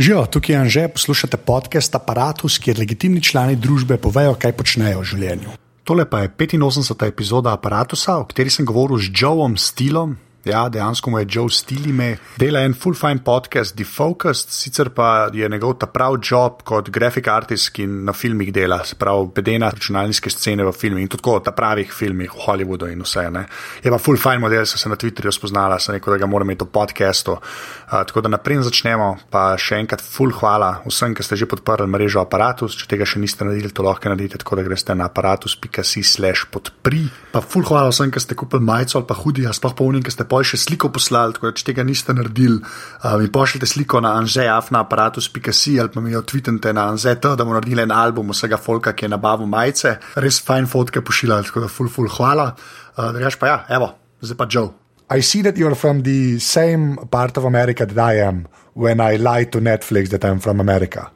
Živijo, tukaj je Anže, poslušate podcast Apparatus, kjer legitimni člani družbe povejo, kaj počnejo v življenju. Tole pa je 85. epizoda Apparatusa, o kateri sem govoril z Joeom Stilom, Ja, dejansko mu je Joe Stilime, dela en full fine podcast, Defocused, sicer pa je njegov ta prav job kot grafik artist, ki na filmih dela, se pravi, bedena računalniške scene v filmih in tudi ta pravih filmih v Hollywoodu in vse. Ne. Je pa full fine model, sem se na Twitterju spoznala, sem rekel, da ga moram imeti v podcastu. Uh, tako da naprej začnemo, pa še enkrat full hvala vsem, ki ste že podprli mrežo Apparatus, če tega še niste naredili, to lahko naredite, tako da greste na apparatus.si/slash podpri. Pa full hvala vsem, ki ste kupili majico ali pa hudi, a sploh pa unim, ki ste pa še sliko poslali, tako da če tega niste naredili, uh, mi pošljite sliko na anžeafnaaparatus.si ali pa mi jo tweetite na anžet, da bomo naredili en album vsega folka, ki je nabavil majice. Res fajn fotke pošiljali, tako da full, full hvala. Uh, Drugač pa ja, evo, zdaj pa Joe. I see that you're from the same part of America that I am when I lie to Netflix that I'm from America.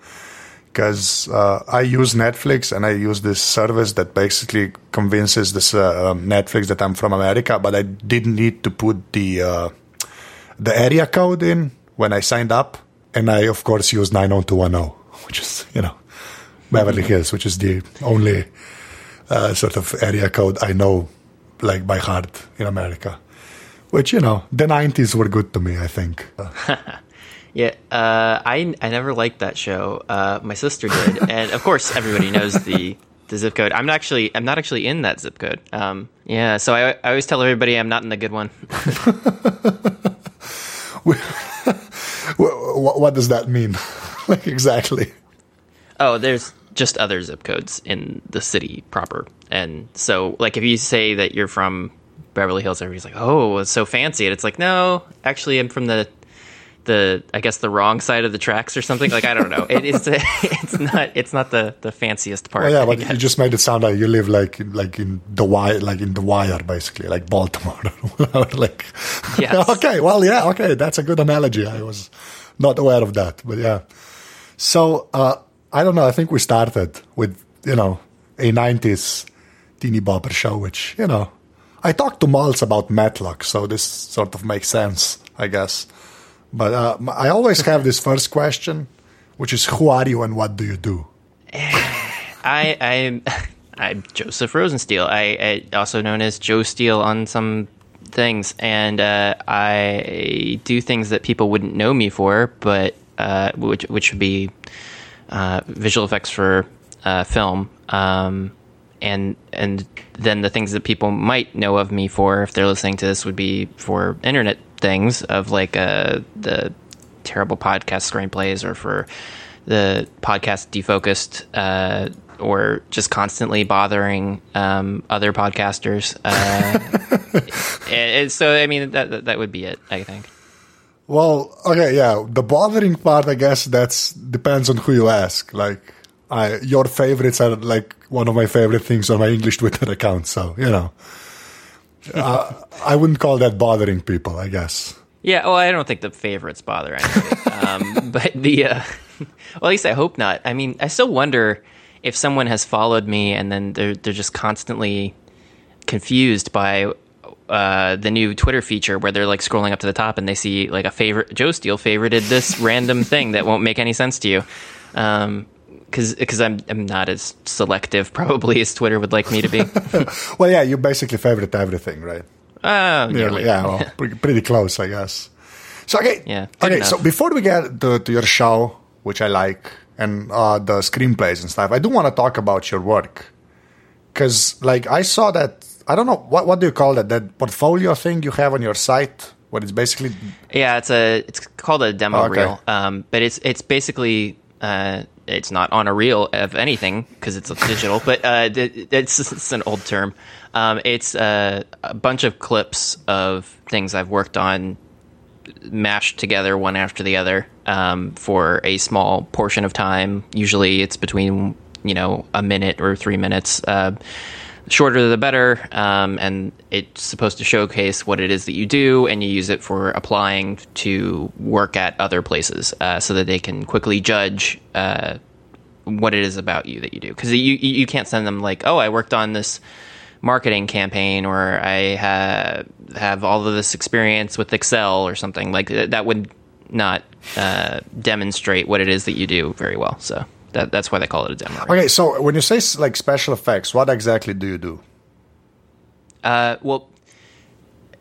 Because uh, I use Netflix and I use this service that basically convinces this uh, um, Netflix that I'm from America, but I didn't need to put the uh, the area code in when I signed up, and I of course use 90210, which is you know Beverly Hills, which is the only uh, sort of area code I know like by heart in America. Which you know the 90s were good to me, I think. Yeah, uh, I I never liked that show. Uh, my sister did, and of course, everybody knows the the zip code. I'm not actually I'm not actually in that zip code. Um, yeah, so I I always tell everybody I'm not in the good one. what, what does that mean? like exactly? Oh, there's just other zip codes in the city proper, and so like if you say that you're from Beverly Hills, everybody's like, "Oh, it's so fancy," and it's like, no, actually, I'm from the the I guess the wrong side of the tracks or something. Like I don't know. It, it's it's not it's not the the fanciest part. Well, yeah, but you just made it sound like you live like like in the wire, like in the wire, basically, like Baltimore. like yes. okay, well, yeah, okay, that's a good analogy. I was not aware of that, but yeah. So uh, I don't know. I think we started with you know a '90s teeny bopper show, which you know I talked to Maltz about Matlock, so this sort of makes sense, I guess. But uh, I always have this first question, which is who are you and what do you do? I I'm I'm Joseph Rosensteel. I, I, also known as Joe Steele on some things, and uh, I do things that people wouldn't know me for, but uh, which which would be uh, visual effects for uh, film. Um, and and then the things that people might know of me for if they're listening to this would be for internet things of like uh, the terrible podcast screenplays or for the podcast defocused uh, or just constantly bothering um, other podcasters. Uh, and, so, I mean, that that would be it. I think. Well, okay, yeah. The bothering part, I guess, that's depends on who you ask. Like, I, your favorites are like one of my favorite things on my English Twitter account. So you know, uh, I wouldn't call that bothering people, I guess. Yeah, well, I don't think the favorites bother anybody. um, but the, uh, well, at least I hope not. I mean, I still wonder if someone has followed me and then they're they're just constantly confused by uh, the new Twitter feature where they're like scrolling up to the top and they see like a favorite Joe Steele favorited this random thing that won't make any sense to you. Um, because because I'm I'm not as selective probably as Twitter would like me to be. well, yeah, you basically favorite everything, right? Oh, nearly. Yeah, well, pretty, pretty, close, I guess. So okay, yeah. Okay, enough. so before we get to, to, your show, which I like, and uh, the screenplays and stuff, I do want to talk about your work because, like, I saw that. I don't know what what do you call that that portfolio thing you have on your site. What it's basically? Yeah, it's a it's called a demo oh, okay. reel, um, but it's it's basically. Uh, it's not on a reel of anything because it's digital, but uh, it's, it's an old term. Um, it's uh, a bunch of clips of things I've worked on, mashed together one after the other um, for a small portion of time. Usually, it's between you know a minute or three minutes. Uh, shorter the better, um, and it's supposed to showcase what it is that you do, and you use it for applying to work at other places, uh, so that they can quickly judge uh, what it is about you that you do. Because you you can't send them like, oh, I worked on this marketing campaign, or I have have all of this experience with Excel or something like that. Would not uh, demonstrate what it is that you do very well. So that, that's why they call it a demo. Okay, so when you say like special effects, what exactly do you do? Uh, well,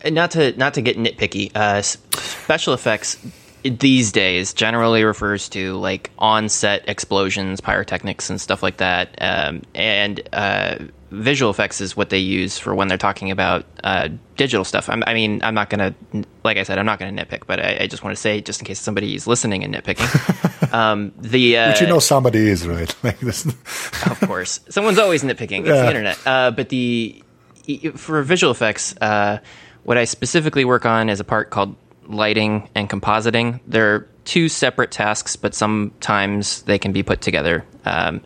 not to not to get nitpicky, uh, special effects these days generally refers to like on-set explosions, pyrotechnics, and stuff like that. Um, and uh, visual effects is what they use for when they're talking about uh, digital stuff. I'm, i mean, I'm not gonna, like I said, I'm not gonna nitpick, but I, I just want to say, just in case somebody is listening and nitpicking, um, the uh, which you know somebody is right. Like this. of course, someone's always nitpicking. It's yeah. the internet. Uh, but the for visual effects, uh, what I specifically work on is a part called lighting and compositing. They're two separate tasks, but sometimes they can be put together. Um,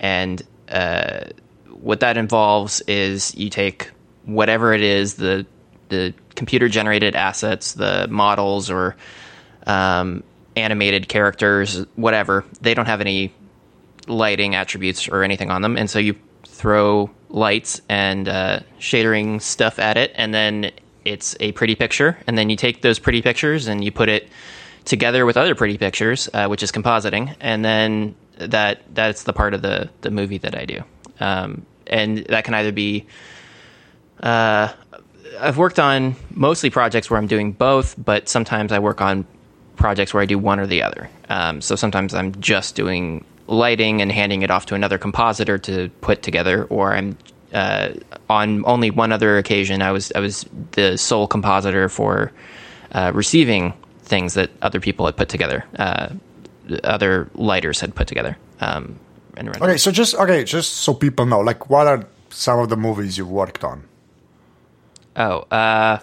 and uh, what that involves is you take whatever it is the the computer generated assets, the models or um, animated characters, whatever. They don't have any lighting attributes or anything on them, and so you throw lights and uh, shadering stuff at it, and then it's a pretty picture, and then you take those pretty pictures and you put it together with other pretty pictures, uh, which is compositing, and then that that's the part of the the movie that I do, um, and that can either be. Uh, I've worked on mostly projects where I'm doing both, but sometimes I work on projects where I do one or the other. Um, so sometimes I'm just doing lighting and handing it off to another compositor to put together, or I'm uh, on only one other occasion, I was I was the sole compositor for uh, receiving things that other people had put together, uh, other lighters had put together. Um, okay, so just okay, just so people know, like, what are some of the movies you've worked on? Oh, uh,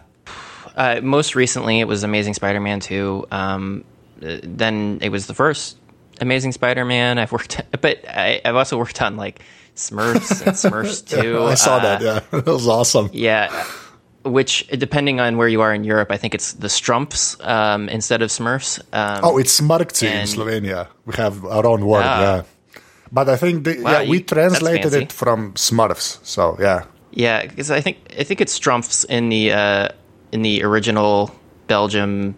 uh, most recently it was Amazing Spider-Man two. Um, then it was the first Amazing Spider-Man. I've worked, but I, I've also worked on like Smurfs and Smurfs 2. I saw uh, that, yeah. That was awesome. Yeah. Which, depending on where you are in Europe, I think it's the Strumps um, instead of Smurfs. Um, oh, it's Smrkci in Slovenia. We have our own word, ah. yeah. But I think the, wow, yeah, we translated it from Smurfs, so yeah. Yeah, because I think I think it's Strumps in the uh, in the original Belgium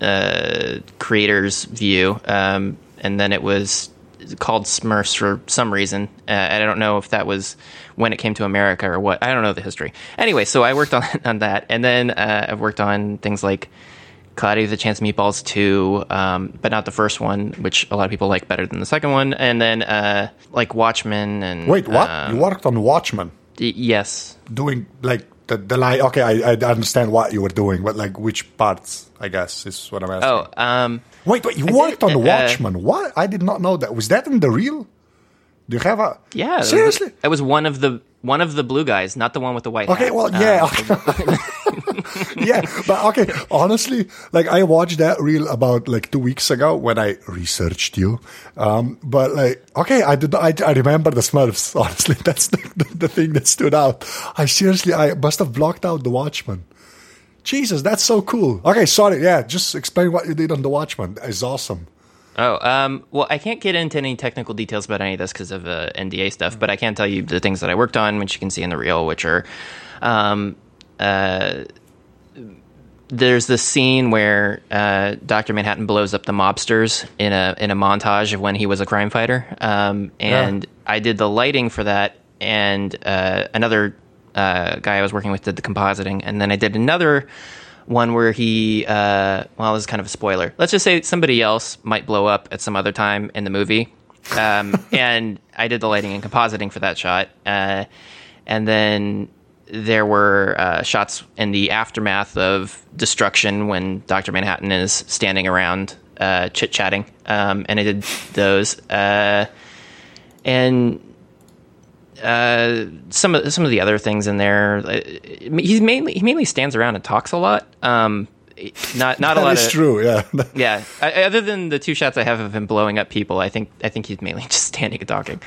uh, creators view, um, and then it was called Smurfs for some reason. Uh, and I don't know if that was when it came to America or what. I don't know the history. Anyway, so I worked on on that, and then uh, I've worked on things like Cloudy with a Chance Meatballs 2, um, but not the first one, which a lot of people like better than the second one. And then uh, like Watchmen and wait, what? Um, you worked on Watchmen? Yes. Doing like the the line. Okay, I, I understand what you were doing, but like which parts? I guess is what I'm asking. Oh, um, Wait, wait, you I worked on uh, Watchmen. what? I did not know that. Was that in the real? Do you have a Yeah. Seriously? It was one of the one of the blue guys, not the one with the white Okay, hat. well, yeah. Um, yeah, but okay, honestly, like I watched that reel about like two weeks ago when I researched you. Um, but like, okay, I did. I, I remember the Smurfs. Honestly, that's the, the, the, thing that stood out. I seriously, I must have blocked out the Watchmen. Jesus, that's so cool. Okay, sorry. Yeah, just explain what you did on The Watchmen. It's awesome. Oh, um, well, I can't get into any technical details about any of this because of uh, NDA stuff, but I can tell you the things that I worked on, which you can see in the reel, which are um, uh, there's this scene where uh, Doctor Manhattan blows up the mobsters in a in a montage of when he was a crime fighter, um, and yeah. I did the lighting for that, and uh, another uh, guy I was working with did the compositing, and then I did another one where he, uh, well, this is kind of a spoiler. Let's just say somebody else might blow up at some other time in the movie, um, and I did the lighting and compositing for that shot, uh, and then there were uh, shots in the aftermath of destruction when Doctor Manhattan is standing around uh, chit chatting, um, and I did those, uh, and uh, some of some of the other things in there. Uh, he mainly he mainly stands around and talks a lot. Um, not not a lot. That's true. Yeah. yeah. I, other than the two shots I have of him blowing up people, I think I think he's mainly just standing and talking.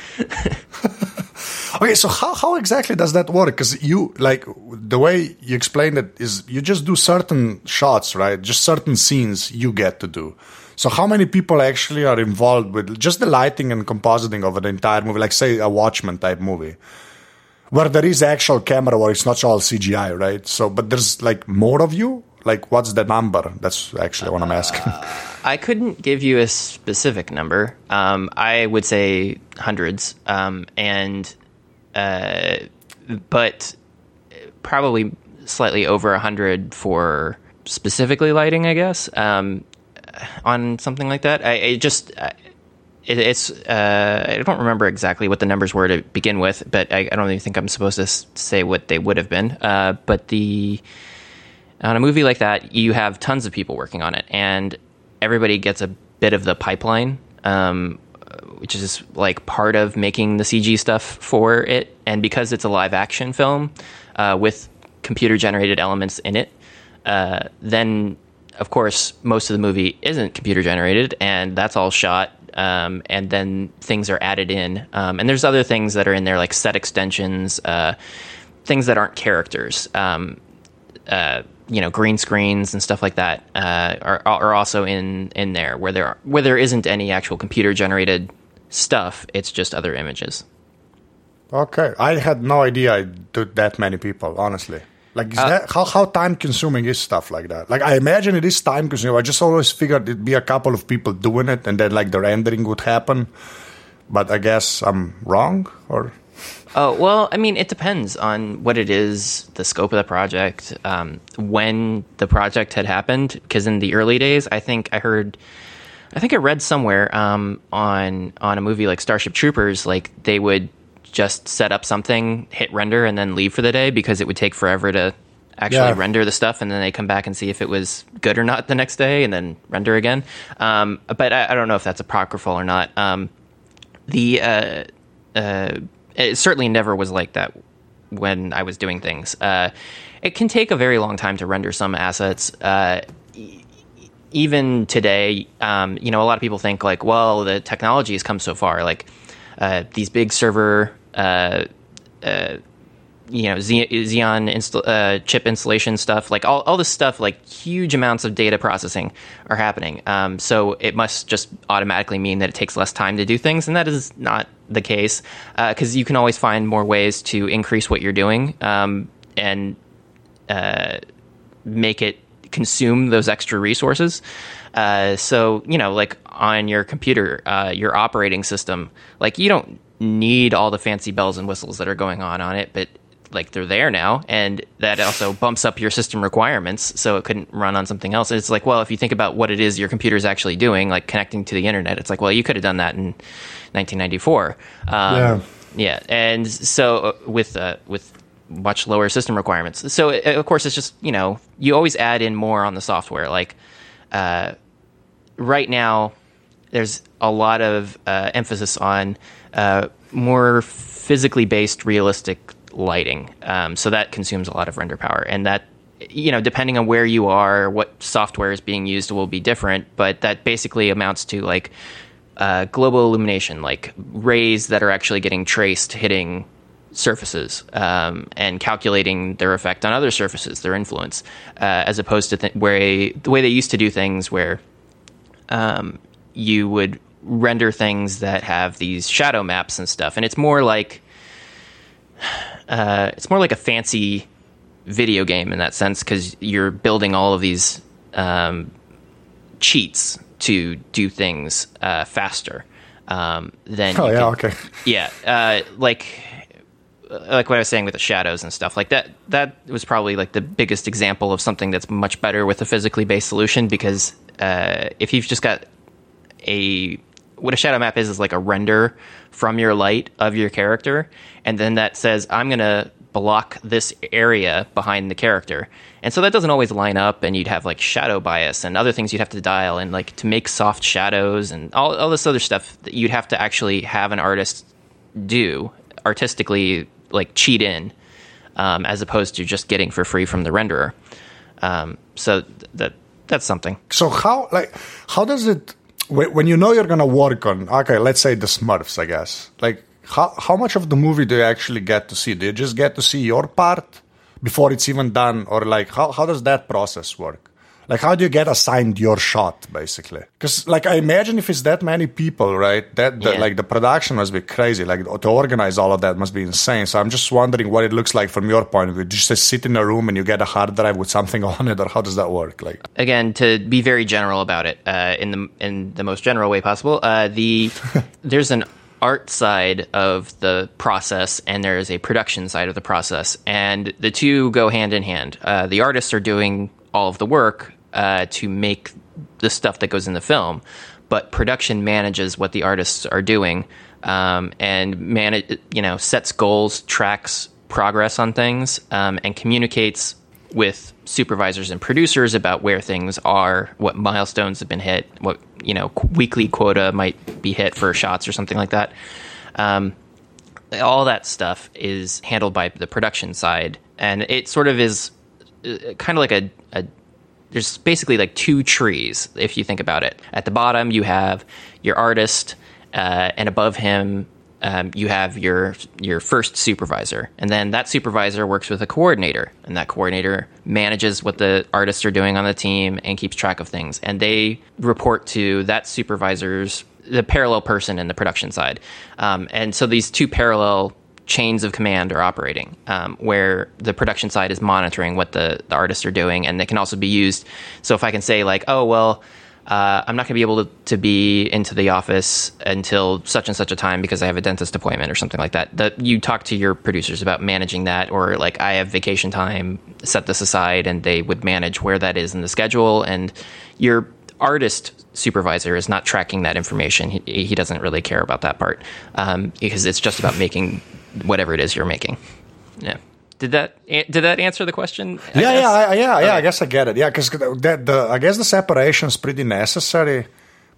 okay, so how how exactly does that work? Because you like the way you explained it is you just do certain shots, right? Just certain scenes you get to do. So how many people actually are involved with just the lighting and compositing of an entire movie, like say a Watchmen type movie, where there is actual camera where it's not all CGI, right? So, but there's like more of you, like what's the number? That's actually what I'm asking. Uh, I couldn't give you a specific number. Um, I would say hundreds, um, and uh, but probably slightly over a hundred for specifically lighting. I guess um, on something like that. I, I just. I, it, it's uh, I don't remember exactly what the numbers were to begin with, but I, I don't even think I'm supposed to say what they would have been. Uh, but the on a movie like that, you have tons of people working on it, and everybody gets a bit of the pipeline, um, which is like part of making the CG stuff for it. And because it's a live action film uh, with computer generated elements in it, uh, then of course most of the movie isn't computer generated, and that's all shot um, and then things are added in. Um, and there's other things that are in there, like set extensions, uh, things that aren't characters. Um, uh, you know, green screens and stuff like that uh, are, are also in in there where there are, where there isn't any actual computer generated stuff. It's just other images. Okay, I had no idea I did that many people. Honestly. Like, uh, that, how, how time consuming is stuff like that? Like, I imagine it is time consuming. I just always figured it'd be a couple of people doing it and then, like, the rendering would happen. But I guess I'm wrong, or? Oh, well, I mean, it depends on what it is, the scope of the project, um, when the project had happened. Because in the early days, I think I heard. I think I read somewhere um, on on a movie like Starship Troopers, like they would just set up something, hit render, and then leave for the day because it would take forever to actually yeah. render the stuff, and then they come back and see if it was good or not the next day, and then render again. Um, but I, I, don't know if that's apocryphal or not. Um, the uh, uh, it certainly never was like that when I was doing things. Uh, it can take a very long time to render some assets. Uh, even today, um, you know, a lot of people think like, well, the technology has come so far. Like uh, these big server uh, uh, you know Xeon uh, chip installation stuff, like all, all this stuff, like huge amounts of data processing are happening. Um, so it must just automatically mean that it takes less time to do things, and that is not the case because uh, you can always find more ways to increase what you're doing um, and uh, make it consume those extra resources. Uh, so you know, like on your computer, uh, your operating system, like you don't need all the fancy bells and whistles that are going on on it, but like they're there now, and that also bumps up your system requirements, so it couldn't run on something else. It's like, well, if you think about what it is your computer is actually doing, like connecting to the internet, it's like, well, you could have done that in 1994. Um, yeah, yeah, and so uh, with uh, with much lower system requirements. So uh, of course, it's just you know you always add in more on the software. Like uh, right now, there's a lot of uh, emphasis on uh, more physically based, realistic lighting. Um, so that consumes a lot of render power, and that you know, depending on where you are, what software is being used will be different. But that basically amounts to like uh, global illumination, like rays that are actually getting traced hitting surfaces um, and calculating their effect on other surfaces, their influence, uh, as opposed to th- where the way they used to do things, where um, you would render things that have these shadow maps and stuff, and it's more like uh, it's more like a fancy video game in that sense because you're building all of these um, cheats to do things uh, faster. Um, then oh yeah, can, okay, yeah, uh, like like what I was saying with the shadows and stuff like that. That was probably like the biggest example of something that's much better with a physically based solution because uh, if you've just got a what a shadow map is is like a render from your light of your character, and then that says I'm gonna block this area behind the character. And so that doesn't always line up, and you'd have like shadow bias and other things you'd have to dial, and like to make soft shadows and all, all this other stuff that you'd have to actually have an artist do artistically, like cheat in, um, as opposed to just getting for free from the renderer. Um, so th- that that's something. So how like how does it when you know you're gonna work on okay, let's say the Smurfs, I guess. Like how how much of the movie do you actually get to see? Do you just get to see your part before it's even done, or like how how does that process work? Like, how do you get assigned your shot, basically? Because, like, I imagine if it's that many people, right? That, the, Yeah. like the production must be crazy. Like to organize all of that must be insane. So I'm just wondering what it looks like from your point of view. Do you just sit in a room and you get a hard drive with something on it, or how does that work? Like, again to be very general about it uh, in the in the most general way possible uh, the there's an art side of the process and there is a production side of the process. And the two go hand in hand. Uh, the artists are doing all of the work uh, to make the stuff that goes in the film but production manages what the artists are doing um, and manage you know sets goals tracks progress on things um, and communicates with supervisors and producers about where things are, what milestones have been hit, what you know weekly quota might be hit for shots or something like that. Um, all that stuff is handled by the production side, and it sort of is uh, kind of like a, a there's basically like two trees if you think about it. At the bottom, you have your artist, uh, and above him, um, you have your your first supervisor, and then that supervisor works with a coordinator, and that coordinator manages what the artists are doing on the team and keeps track of things, and they report to that supervisor's the parallel person in the production side, um, and so these two parallel chains of command are operating, um, where the production side is monitoring what the, the artists are doing, and they can also be used. So if I can say like, oh well, uh, I'm not going to be able to, to be into the office until such and such a time because I have a dentist appointment or something like that. That you talk to your producers about managing that, or like I have vacation time, set this aside, and they would manage where that is in the schedule, and your artist supervisor is not tracking that information. He, he doesn't really care about that part um, because it's just about making whatever it is you're making. Yeah. Did that did that answer the question? I yeah, guess? yeah, I, yeah, yeah. I guess I get it. Yeah, because I guess the separation is pretty necessary,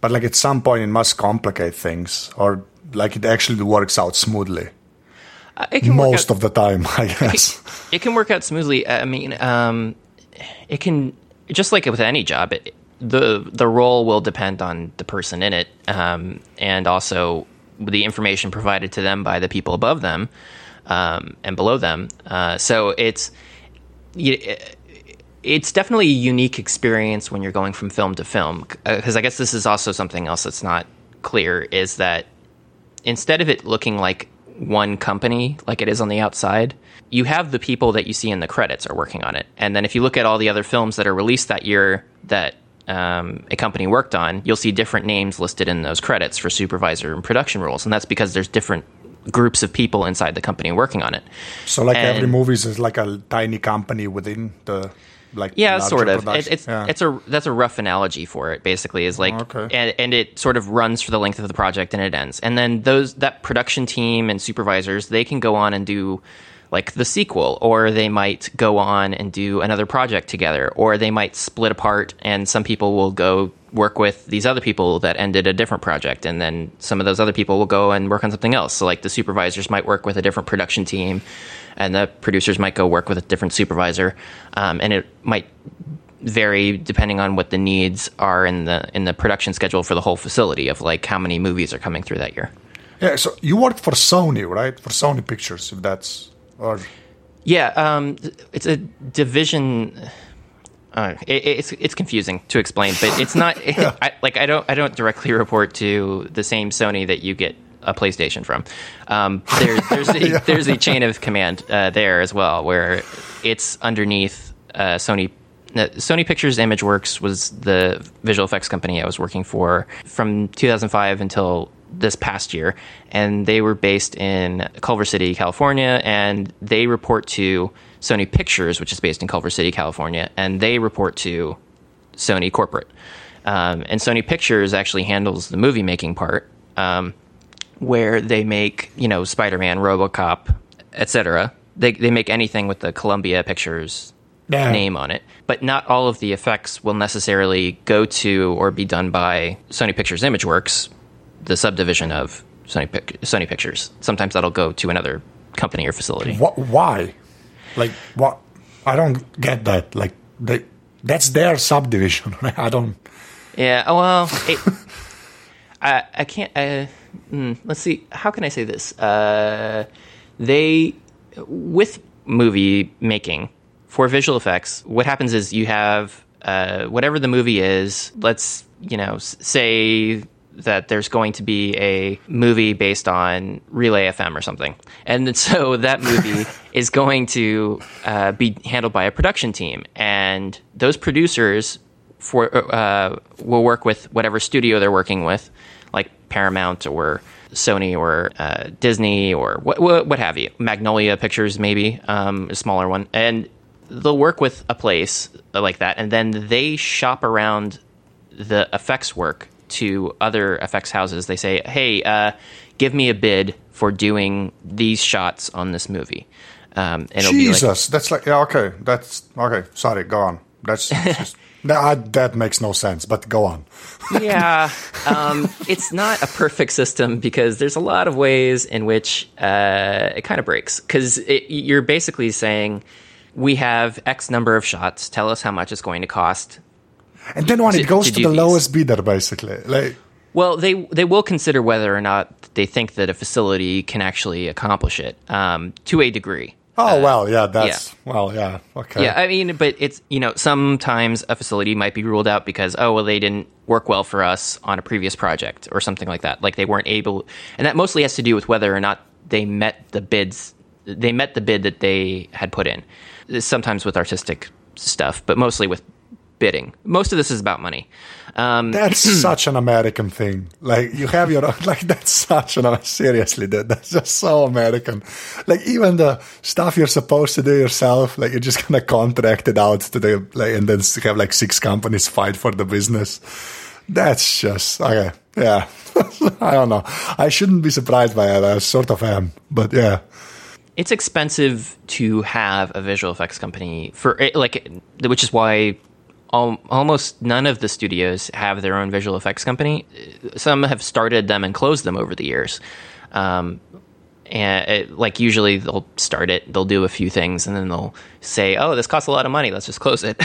but like at some point it must complicate things, or like it actually works out smoothly Uh, it can most out- of the time. I guess. it can work out smoothly. I mean, um, it can just like with any job. It, the the role will depend on the person in it, um, and also the information provided to them by the people above them um, and below them. Uh, so it's it's definitely a unique experience when you're going from film to film. Because I guess this is also something else that's not clear is that instead of it looking like one company like it is on the outside, you have the people that you see in the credits are working on it. And then if you look at all the other films that are released that year that um, a company worked on, you'll see different names listed in those credits for supervisor and production roles. And that's because there's different groups of people inside the company working on it. So like every And- movie is like a tiny company within the like Yeah, sort of. It, it's Yeah. it's a that's a rough analogy for it. Basically, is like, Okay. and, and it sort of runs for the length of the project and it ends. And then those that production team and supervisors they can go on and do like the sequel, or they might go on and do another project together, or they might split apart, and some people will go work with these other people that ended a different project, and then some of those other people will go and work on something else. So like the supervisors might work with a different production team, and the producers might go work with a different supervisor, um, and it might vary depending on what the needs are in the in the production schedule for the whole facility of like how many movies are coming through that year. yeah. So you worked for Sony, right? For Sony Pictures, if that's or Yeah, um, it's a division. Uh, it, it's it's confusing to explain, but it's not I, like I don't I don't directly report to the same Sony that you get a PlayStation from. Um, there, there's a, there's a chain of command uh, there as well, where it's underneath uh, Sony. no, Sony Pictures ImageWorks was the visual effects company I was working for from 2005 until this past year, and they were based in Culver City, California, and they report to Sony Pictures, which is based in Culver City, California, and they report to Sony corporate. Um, and Sony Pictures actually handles the movie making part, um, where they make you know Spider-Man, RoboCop, etc. They they make anything with the Columbia Pictures Yeah. name on it, but not all of the effects will necessarily go to or be done by Sony Pictures ImageWorks, the subdivision of Sony Pic- Sony Pictures. Sometimes that'll go to another company or facility. what? Why? Like what? I don't get that. Like they, that's their subdivision. Right? I don't. Yeah. oh, Well, it, I I can't. Mm, let's see. How can I say this? Uh, they with movie making for visual effects. What happens is you have uh, whatever the movie is. Let's you know say that there's going to be a movie based on Relay FM or something, and so that movie is going to uh, be handled by a production team, and those producers for uh, will work with whatever studio they're working with, like Paramount or Sony or uh, Disney or what, what, what have you, Magnolia Pictures maybe um, a smaller one, and they'll work with a place like that, and then they shop around the effects work to other effects houses. They say, "Hey, uh, give me a bid for doing these shots on this movie." Um, and it'll be like, Jesus, that's like yeah, okay. That's okay. Sorry, go on. That's just, that that makes no sense. But go on. yeah, um, it's not a perfect system because there's a lot of ways in which uh, it kind of breaks. Because you're basically saying, we have X number of shots. Tell us how much it's going to cost. And then when it goes to to, the these. lowest bidder, basically, like Well, they they will consider whether or not they think that a facility can actually accomplish it um, to a degree. oh well, yeah, that's well, yeah, okay. Yeah, I mean, but it's you know sometimes a facility might be ruled out because oh well they didn't work well for us on a previous project or something like that. Like they weren't able, and that mostly has to do with whether or not they met the bids. They met the bid that they had put in. Sometimes with artistic stuff, but mostly with bidding. Most of this is about money. Um, That's such an American thing. Like you have your like that's such an seriously that that's just so American. Like even the stuff you're supposed to do yourself, like you're just gonna contract it out to the like and then have like six companies fight for the business. That's just okay. Yeah, I don't know. I shouldn't be surprised by it. I sort of am, but yeah. it's expensive to have a visual effects company for like which is why al- almost none of the studios have their own visual effects company. Some have started them and closed them over the years. Um, and it, like usually they'll start it they'll do a few things and then they'll say oh this costs a lot of money let's just close it.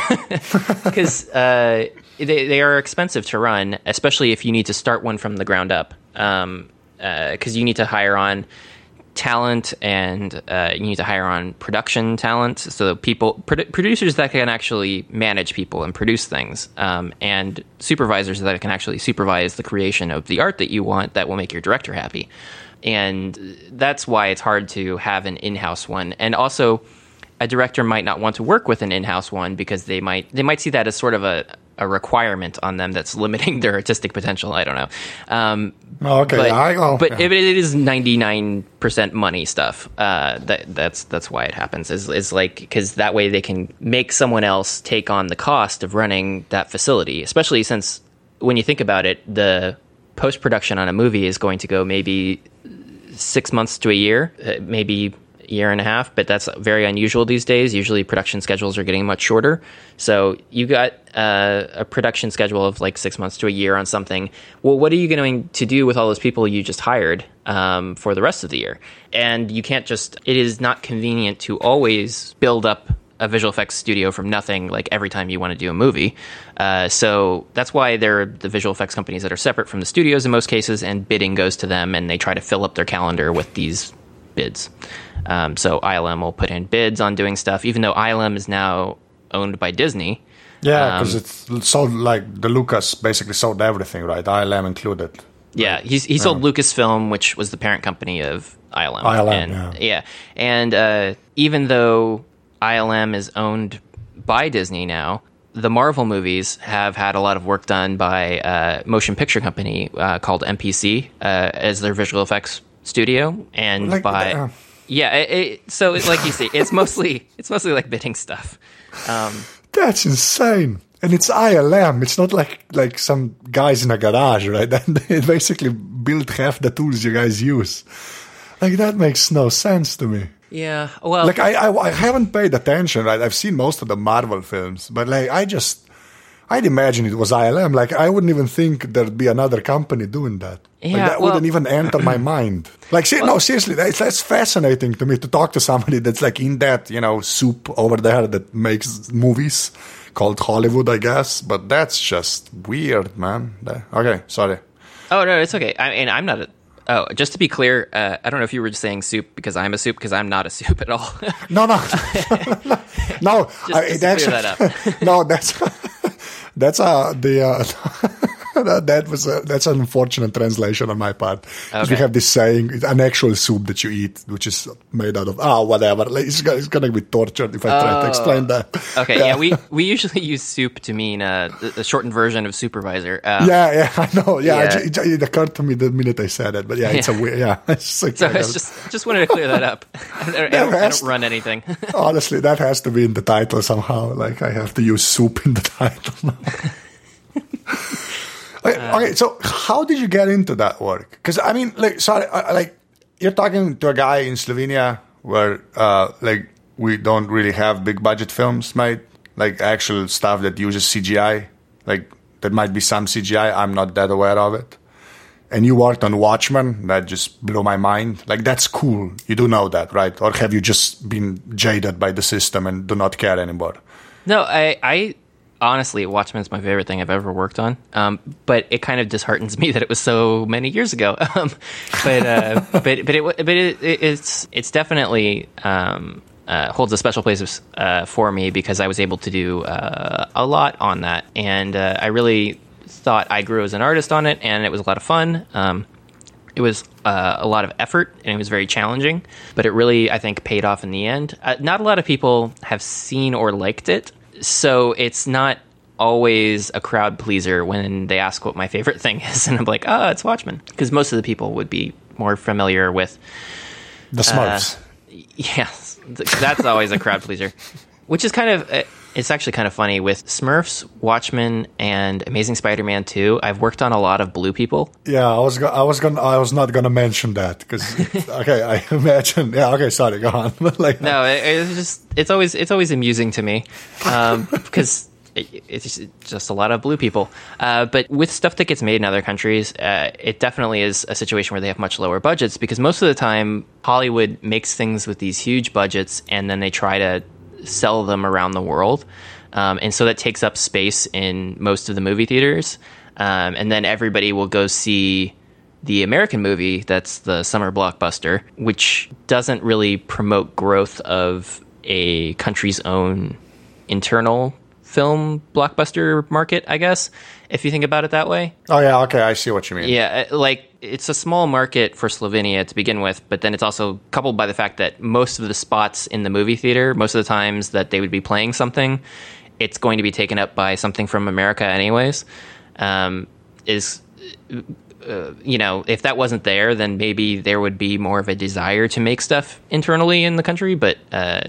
Because uh, they, they are expensive to run especially if you need to start one from the ground up. Because you need to hire on talent and uh, you need to hire on production talent. So people produ- producers that can actually manage people and produce things um, and supervisors that can actually supervise the creation of the art that you want that will make your director happy. And that's why it's hard to have an in-house one. And also a director might not want to work with an in-house one because they might they might see that as sort of a, a requirement on them that's limiting their artistic potential i don't know um, Oh, okay, but, yeah, I- oh, but yeah. if it is ninety nine percent money stuff. Uh, that that's that's why it happens. Is is like because that way they can make someone else take on the cost of running that facility. Especially since when you think about it, the post production on a movie is going to go maybe six months to a year, uh, maybe year and a half, but that's very unusual these days. Usually production schedules are getting much shorter. So you got uh, a production schedule of like six months to a year on something. Well, what are you going to do with all those people you just hired um, for the rest of the year? And you can't just, it is not convenient to always build up a visual effects studio from nothing like every time you want to do a movie. Uh, so that's why they're the visual effects companies that are separate from the studios in most cases, and bidding goes to them, and they try to fill up their calendar with these bids. Um, so ILM will put in bids on doing stuff, even though ILM is now owned by Disney. Yeah, Um, because it's sold like the Lucas basically sold everything, right? ILM included. Yeah, he's, he sold Lucasfilm, which was the parent company of ILM. ILM, and, yeah. and uh, even though ILM is owned by Disney now, the Marvel movies have had a lot of work done by a motion picture company uh, called MPC uh, as their visual effects studio, and Like, by uh, yeah, it, it, so it, like you see, it's mostly it's mostly like bidding stuff. Um, That's insane. And it's ILM. It's not like like some guys in a garage, right? they basically build half the tools you guys use. Like that makes no sense to me. Yeah, well, Like I, I, I haven't paid attention, right? I've seen most of the Marvel films, but like I just, I'd imagine it was ILM. Like I wouldn't even think there'd be another company doing that. like, Yeah, that well- wouldn't even enter my mind. Like, see, no, seriously, that's, that's fascinating to me to talk to somebody that's like in that, you know, soup over there that makes movies called Hollywood, I guess. But that's just weird, man. Okay, sorry. Oh no, it's okay. I mean, I'm not a. Oh, just to be clear, uh, I don't know if you were just saying soup because I'm a soup because I'm not a soup at all. No, no, no. I, just to that's clear that no. That's that's uh the uh, that, was a, that's an unfortunate translation on my part. Okay. We have this saying, an actual soup that you eat, which is made out of ah whatever. Like, it's, it's going to be tortured if I try to oh. explain that. Okay, yeah. yeah, we we usually use soup to mean uh, the, the shortened version of supervisor. Um, yeah, yeah, I know. Yeah, yeah. It, it, occurred to me the minute I said it, but yeah, it's yeah. a weird. Yeah, it's like, so I just just wanted to clear that up. I don't, I don't, I don't run anything. honestly, that has to be in the title somehow. Like I have to use soup in the title. Okay, uh, okay, so how did you get into that work? Because I mean, like, sorry, like you're talking to a guy in Slovenia where, uh, like, we don't really have big budget films made, like actual stuff that uses CGI. Like, there might be some CGI. I'm not that aware of it. And you worked on Watchmen. That just blew my mind. Like, that's cool. You do know that, right? Or have you just been jaded by the system and do not care anymore? No, I, I honestly, Watchmen is my favorite thing I've ever worked on. Um, but it kind of disheartens me that it was so many years ago. Um, but uh, but but it but it, it, it's it's definitely um, uh, holds a special place uh, for me because I was able to do uh, a lot on that, and uh, I really thought I grew as an artist on it, and it was a lot of fun. Um, it was uh, a lot of effort and it was very challenging, but it really, I think, paid off in the end. not a lot of people have seen or liked it, so it's not always a crowd pleaser when they ask what my favorite thing is, and I'm like, oh, it's Watchmen, because most of the people would be more familiar with the Smurfs. Uh, yes, that's always a crowd pleaser, which is kind of uh, it's actually kind of funny with Smurfs, Watchmen, and Amazing Spider-Man 2. I've worked on a lot of blue people. Yeah, I was go- I was going I was not going to mention that because okay, I imagine. Yeah, okay, sorry, go on. like no, it, it's just it's always it's always amusing to me um, because. It, it's just a lot of blue people. Uh, but with stuff that gets made in other countries, uh, it definitely is a situation where they have much lower budgets because most of the time Hollywood makes things with these huge budgets and then they try to sell them around the world. Um, and so that takes up space in most of the movie theaters. Um, and then everybody will go see the American movie that's the summer blockbuster, which doesn't really promote growth of a country's own internal film blockbuster market, I guess, if you think about it that way. Oh, yeah, okay, I see what you mean. Yeah, uh, like it's a small market for Slovenia to begin with, but then it's also coupled by the fact that most of the spots in the movie theater, most of the times that they would be playing something, it's going to be taken up by something from America, anyways. Um, is uh, you know, if that wasn't there, then maybe there would be more of a desire to make stuff internally in the country, but uh,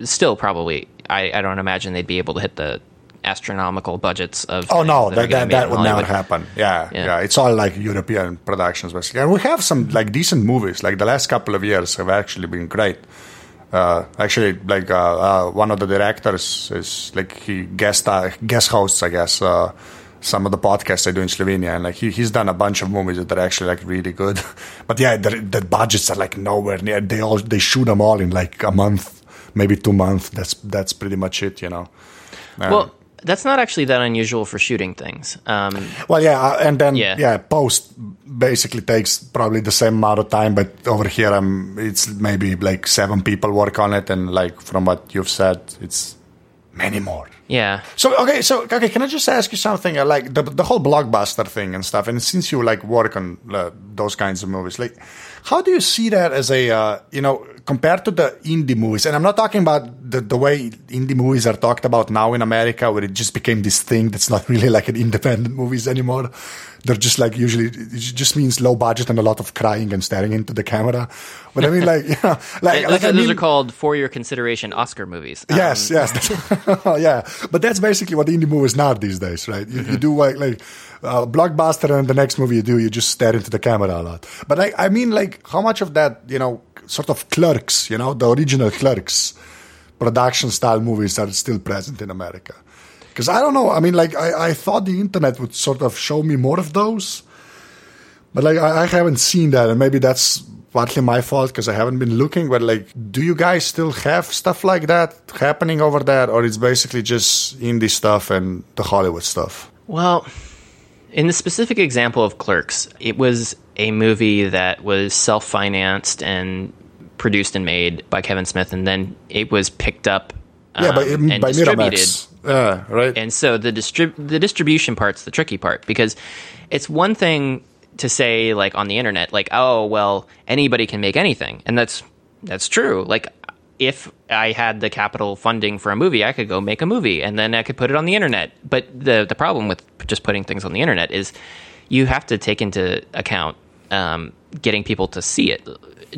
still, probably, I, I don't imagine they'd be able to hit the astronomical budgets of. Oh no, that that, that would never happen. Yeah, yeah, yeah, It's all like European productions basically, and we have some like decent movies. Like the last couple of years have actually been great. Uh, actually, like uh, uh, one of the directors is like he guest uh, guest hosts, I guess. Uh, some of the podcasts I do in Slovenia, and like he, he's done a bunch of movies that are actually like really good. but yeah, the, the budgets are like nowhere near. They all they shoot them all in like a month, maybe two months. That's that's pretty much it, you know. well, that's not actually that unusual for shooting things. Um, well, yeah, uh, and then yeah. yeah. post basically takes probably the same amount of time, but over here, um, it's maybe like seven people work on it, and like from what you've said, it's many more. Yeah. So okay, so okay, can I just ask you something? Uh, like the the whole blockbuster thing and stuff, and since you like work on uh, those kinds of movies, like how do you see that as a uh, you know compared to the indie movies? And I'm not talking about the, the way indie movies are talked about now in America, where it just became this thing that's not really like an independent movies anymore. They're just like usually it just means low budget and a lot of crying and staring into the camera. But I mean, like, you know, like, like those, I mean, are called for your consideration Oscar movies. Yes, um, yes, yeah. But that's basically what indie movies now these days, right? You, mm-hmm. you do like like uh, blockbuster, and the next movie you do, you just stare into the camera a lot. But like, I mean, like, how much of that, you know, sort of clerks, you know, the original clerks, production style movies are still present in America? Because I don't know. I mean, like, I, I thought the internet would sort of show me more of those, but like, I, I haven't seen that, and maybe that's partly my fault because I haven't been looking. But like, do you guys still have stuff like that happening over there, or it's basically just indie stuff and the Hollywood stuff? Well, in the specific example of Clerks, it was a movie that was self financed and produced and made by Kevin Smith, and then it was picked up Um, yeah, by, and by distributed. Miramax. Yeah, right. And so the distrib- the distribution part's the tricky part because it's one thing to say like on the internet like oh well anybody can make anything and that's that's true like if I had the capital funding for a movie, I could go make a movie and then I could put it on the internet. But the the problem with just putting things on the internet is you have to take into account um, getting people to see it.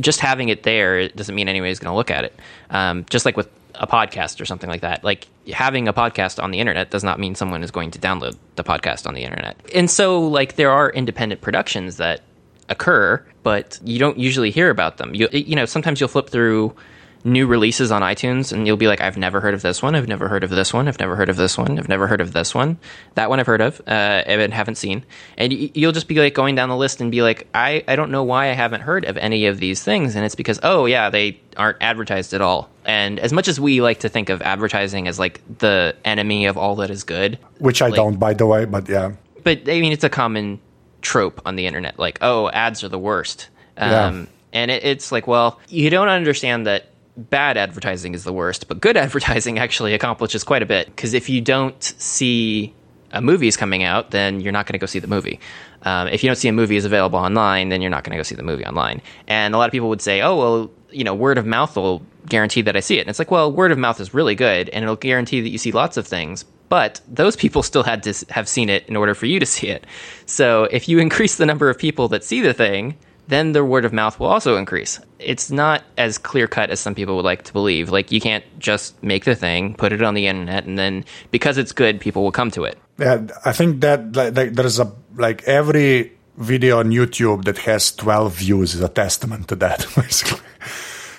Just having it there doesn't mean anybody's going to look at it. Um, just like with a podcast or something like that. Like having a podcast on the internet does not mean someone is going to download the podcast on the internet. And so, like, there are independent productions that occur, but you don't usually hear about them. You you know, sometimes you'll flip through new releases on iTunes and you'll be like, I've never heard of this one. I've never heard of this one. I've never heard of this one. I've never heard of this one. That one I've heard of, uh, and haven't seen. And you'll just be like going down the list and be like, I, I don't know why I haven't heard of any of these things. And it's because, oh, yeah, they aren't advertised at all. And as much as we like to think of advertising as like the enemy of all that is good, which I like, don't, by the way, but yeah. But I mean, it's a common trope on the internet like, oh, ads are the worst. Um, yeah. And it, it's like, well, you don't understand that bad advertising is the worst, but good advertising actually accomplishes quite a bit. Because if you don't see a movie is coming out, then you're not going to go see the movie. Um, if you don't see a movie is available online, then you're not going to go see the movie online. And a lot of people would say, oh, well, you know, word of mouth will guarantee that I see it. And it's like, well, word of mouth is really good and it'll guarantee that you see lots of things. But those people still had to have seen it in order for you to see it. So if you increase the number of people that see the thing, then the word of mouth will also increase. It's not as clear cut as some people would like to believe. Like, you can't just make the thing, put it on the internet, and then because it's good, people will come to it. Yeah, I think that like there's a like every video on YouTube that has 12 views is a testament to that, basically.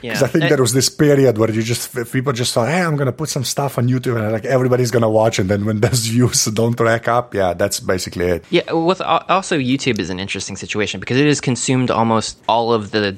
Because yeah. I think there was this period where you just people just thought, "Hey, I'm gonna put some stuff on YouTube," and like everybody's gonna watch, and then when those views don't rack up, yeah, that's basically it. Yeah. With also YouTube is an interesting situation because it has consumed almost all of the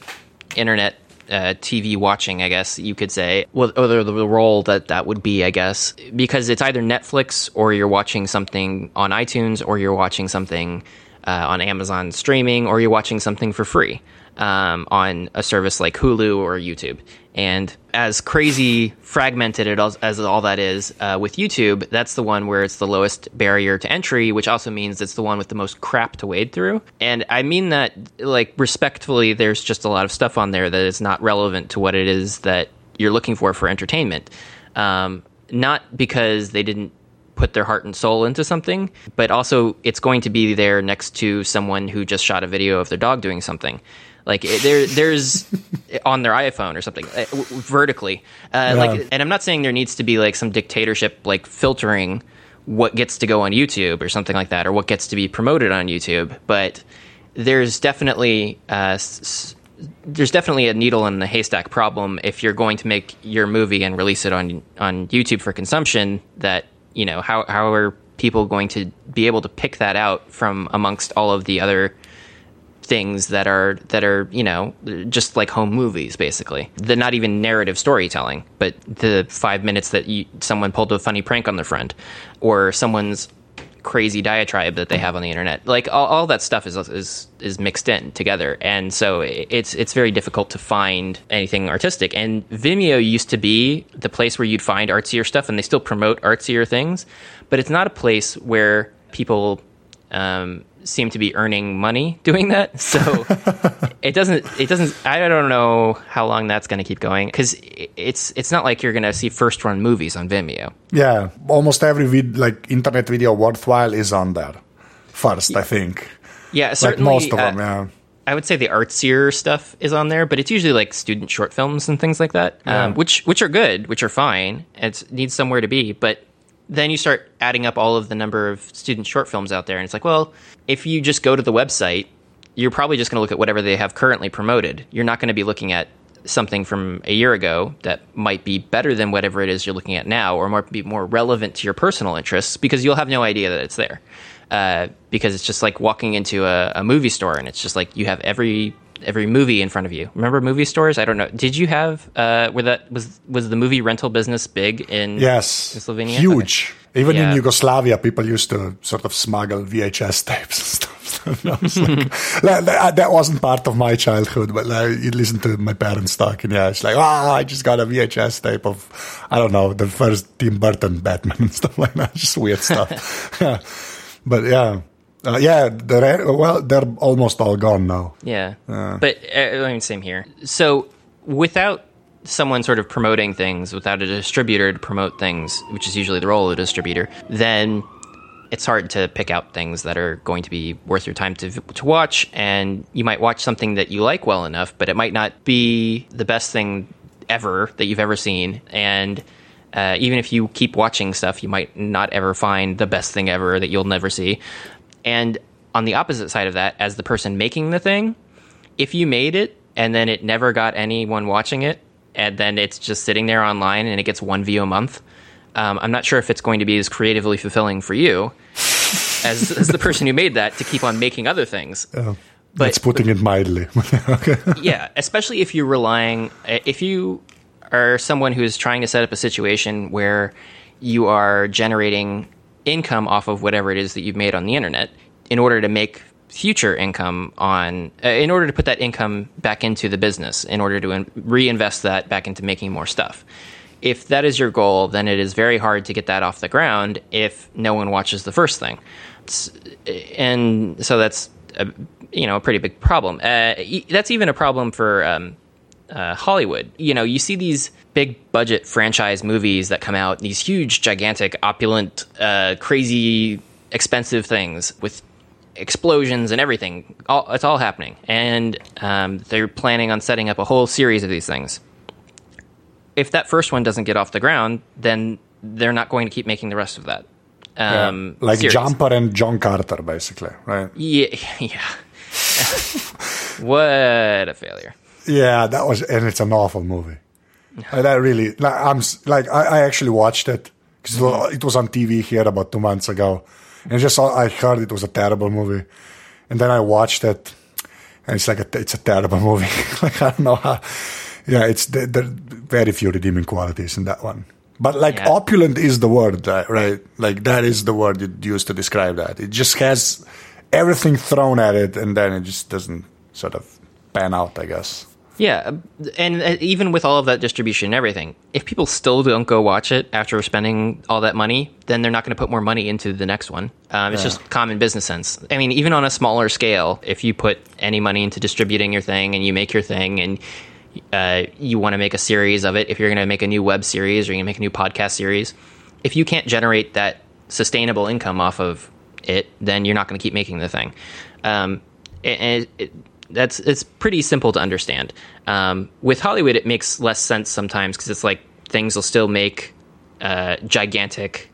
internet uh, TV watching, I guess you could say, well, or the, the, role that that would be, I guess, because it's either Netflix or you're watching something on iTunes or you're watching something uh, on Amazon streaming or you're watching something for free um, on a service like Hulu or YouTube. And as crazy fragmented as, as all that is uh, with YouTube, that's the one where it's the lowest barrier to entry, which also means it's the one with the most crap to wade through. And I mean that like respectfully. There's just a lot of stuff on there that is not relevant to what it is that you're looking for for entertainment. Um, not because they didn't put their heart and soul into something, but also it's going to be there next to someone who just shot a video of their dog doing something. Like there, there's on their iPhone or something uh, vertically. Uh, yeah. Like, and I'm not saying there needs to be like some dictatorship like filtering what gets to go on YouTube or something like that, or what gets to be promoted on YouTube. But there's definitely uh, s- there's definitely a needle in the haystack problem if you're going to make your movie and release it on on YouTube for consumption. That you know how how are people going to be able to pick that out from amongst all of the other things that are that are you know just like home movies basically. They're not even narrative storytelling but the five minutes that you, someone pulled a funny prank on their friend or someone's crazy diatribe that they have on the internet. Like all, all that stuff is is is mixed in together. And so it's it's very difficult to find anything artistic. And Vimeo used to be the place where you'd find artsier stuff and they still promote artsier things but it's not a place where people um, seem to be earning money doing that. So it doesn't it doesn't I don't know how long that's going to keep going cuz it's it's not like you're going to see first run movies on Vimeo. Yeah, almost every vid- like internet video worthwhile is on there first, I think. Yeah, certainly like most of uh, them, yeah. I would say the artsier stuff is on there, but it's usually like student short films and things like that, yeah. um, which which are good, which are fine. It needs somewhere to be, but then you start adding up all of the number of student short films out there, and it's like, well, if you just go to the website, you're probably just going to look at whatever they have currently promoted. You're not going to be looking at something from a year ago that might be better than whatever it is you're looking at now, or might be more relevant to your personal interests, because you'll have no idea that it's there. Uh, because it's just like walking into a, a movie store, and it's just like you have every every movie in front of you. Remember movie stores? I don't know. Did you have uh, where that was was the movie rental business big in yes in Slovenia? huge. Even Yeah. in Yugoslavia, people used to sort of smuggle VHS tapes and stuff. So was like, that, that wasn't part of my childhood, but like, you listen to my parents talking. yeah, it's like, oh, I just got a VHS tape of, I don't know, the first Tim Burton Batman and stuff like that. Just weird stuff. yeah. But yeah. Uh, yeah, they're, well, they're almost all gone now. Yeah, but uh, I mean, same here. So without someone sort of promoting things, without a distributor to promote things, which is usually the role of a distributor, then it's hard to pick out things that are going to be worth your time to to watch. And you might watch something that you like well enough, but it might not be the best thing ever that you've ever seen. And uh, even if you keep watching stuff, you might not ever find the best thing ever that you'll never see. And on the opposite side of that, as the person making the thing, if you made it and then it never got anyone watching it, and then it's just sitting there online and it gets one view a month, um, I'm not sure if it's going to be as creatively fulfilling for you as, as the person who made that to keep on making other things. Uh, But- That's putting it mildly. okay. yeah, especially if you're relying, if you are someone who is trying to set up a situation where you are generating income off of whatever it is that you've made on the internet in order to make future income on, uh, in order to put that income back into the business, in order to in- reinvest that back into making more stuff. If that is your goal, then it is very hard to get that off the ground if no one watches the first thing. It's- and so that's a, you know a pretty big problem. Uh, e- that's even a problem for um, uh, Hollywood. You know, you see these big budget franchise movies that come out, these huge, gigantic, opulent, uh, crazy, expensive things with explosions and everything. All, it's all happening, and um, they're planning on setting up a whole series of these things. If that first one doesn't get off the ground, then they're not going to keep making the rest of that. Um, like series. Jumper and John Carter, basically, right? Yeah, yeah. what a failure. Yeah, that was, and it's an awful movie. That really, like, I'm like, I, I actually watched it because it was on TV here about two months ago, and just saw- I heard it was a terrible movie, and then I watched it, and it's like a, it's a terrible movie. like I don't know how. Yeah, it's there there very few redeeming qualities in that one. But like Yeah. opulent is the word, right? right? Like that is the word you used to describe that. It just has everything thrown at it, and then it just doesn't sort of pan out, I guess. Yeah, and uh, even with all of that distribution and everything, if people still don't go watch it after spending all that money, then they're not going to put more money into the next one. Um, it's just common business sense. I mean, even on a smaller scale, if you put any money into distributing your thing and you make your thing and uh, you want to make a series of it, if you're going to make a new web series or you're going to make a new podcast series, if you can't generate that sustainable income off of it, then you're not going to keep making the thing. Um, and it, it, that's it's pretty simple to understand. Um, with Hollywood, it makes less sense sometimes because it's like things will still make uh, gigantic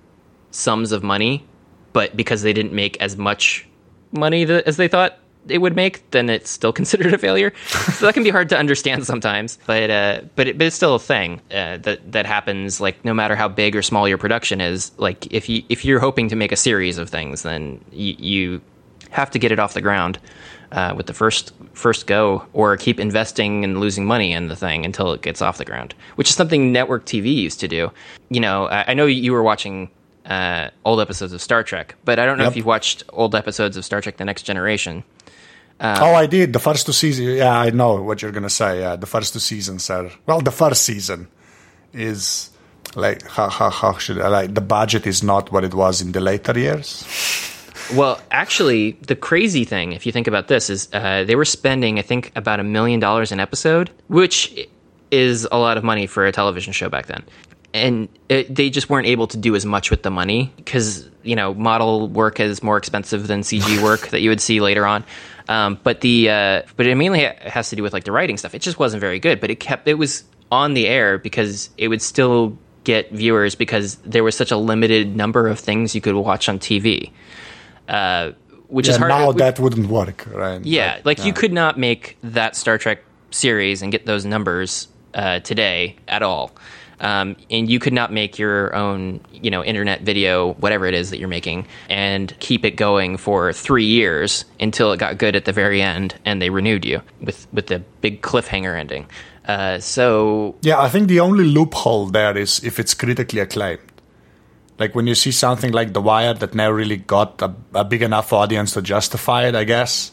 sums of money, but because they didn't make as much money th- as they thought it would make, then it's still considered a failure. so that can be hard to understand sometimes, but uh, but it, but it's still a thing uh, that that happens. Like no matter how big or small your production is, like if you if you're hoping to make a series of things, then y- you have to get it off the ground uh, with the first first go, or keep investing and losing money in the thing until it gets off the ground, which is something network TV used to do. You know, I, I know you were watching uh, old episodes of Star Trek, but I don't know Yep. if you've watched old episodes of Star Trek: The Next Generation. oh, I did the first two seasons. Yeah, I know what you're gonna say. Yeah, the first two seasons are well. The first season is like how how how should I like the budget is not what it was in the later years. Well, actually, the crazy thing, if you think about this, is uh, they were spending, I think, about a million dollars an episode, which is a lot of money for a television show back then. And it, they just weren't able to do as much with the money because, you know, model work is more expensive than CG work that you would see later on. Um, but the uh, but it mainly has to do with like the writing stuff. It just wasn't very good, but it kept it was on the air because it would still get viewers because there was such a limited number of things you could watch on TV uh, which Yeah, is hard. now which- that wouldn't work, right? yeah, But, like you could not make that Star Trek series and get those numbers uh, today at all. um, and you could not make your own, you know, internet video, whatever it is that you're making, and keep it going for three years until it got good at the very end, and they renewed you with with the big cliffhanger ending. Uh, so yeah, I think the only loophole there is if it's critically acclaimed. Like when you see something like The Wire that never really got a, a big enough audience to justify it, I guess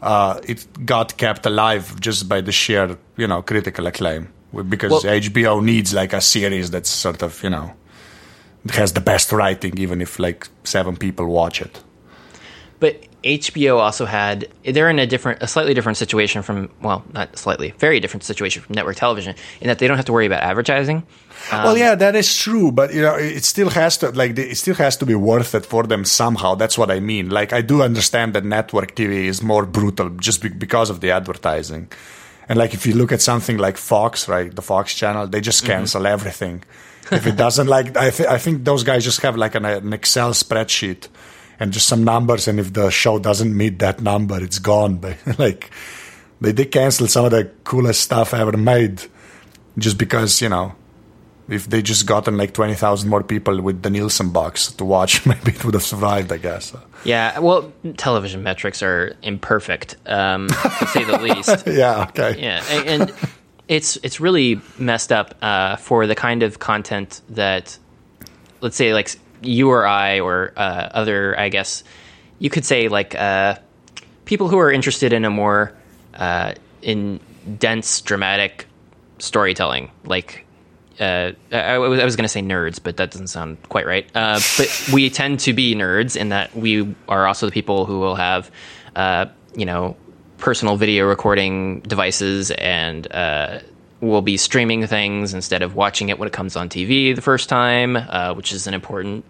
uh, it got kept alive just by the sheer, you know, critical acclaim. Because well, HBO needs like a series that's sort of, you know, has the best writing, even if like seven people watch it. But HBO also had they're in a different, a slightly different situation from well, not slightly, very different situation from network television in that they don't have to worry about advertising. Um, well, yeah, that is true, but you know, it still has to like it still has to be worth it for them somehow. That's what I mean. Like, I do understand that network TV is more brutal just be- because of the advertising. And like, if you look at something like Fox, right, the Fox channel, they just mm-hmm. cancel mm-hmm. everything. if it doesn't like, I, th- I think those guys just have like an, an Excel spreadsheet and just some numbers. And if the show doesn't meet that number, it's gone. But like they did cancel some of the coolest stuff ever made just because, you know, if they just gotten like 20,000 more people with the Nielsen box to watch, maybe it would have survived, I guess. Yeah, well, television metrics are imperfect, um, to say the least. yeah, okay. Yeah, and, and it's it's really messed up uh, for the kind of content that, let's say, like you or I or uh, other, I guess you could say like uh, people who are interested in a more uh, in dense, dramatic storytelling. Like uh, I, was, I was going to say nerds, but that doesn't sound quite right. Uh, but we tend to be nerds in that we are also the people who will have, uh, you know, personal video recording devices and we'll be streaming things instead of watching it when it comes on TV the first time, uh, which is an important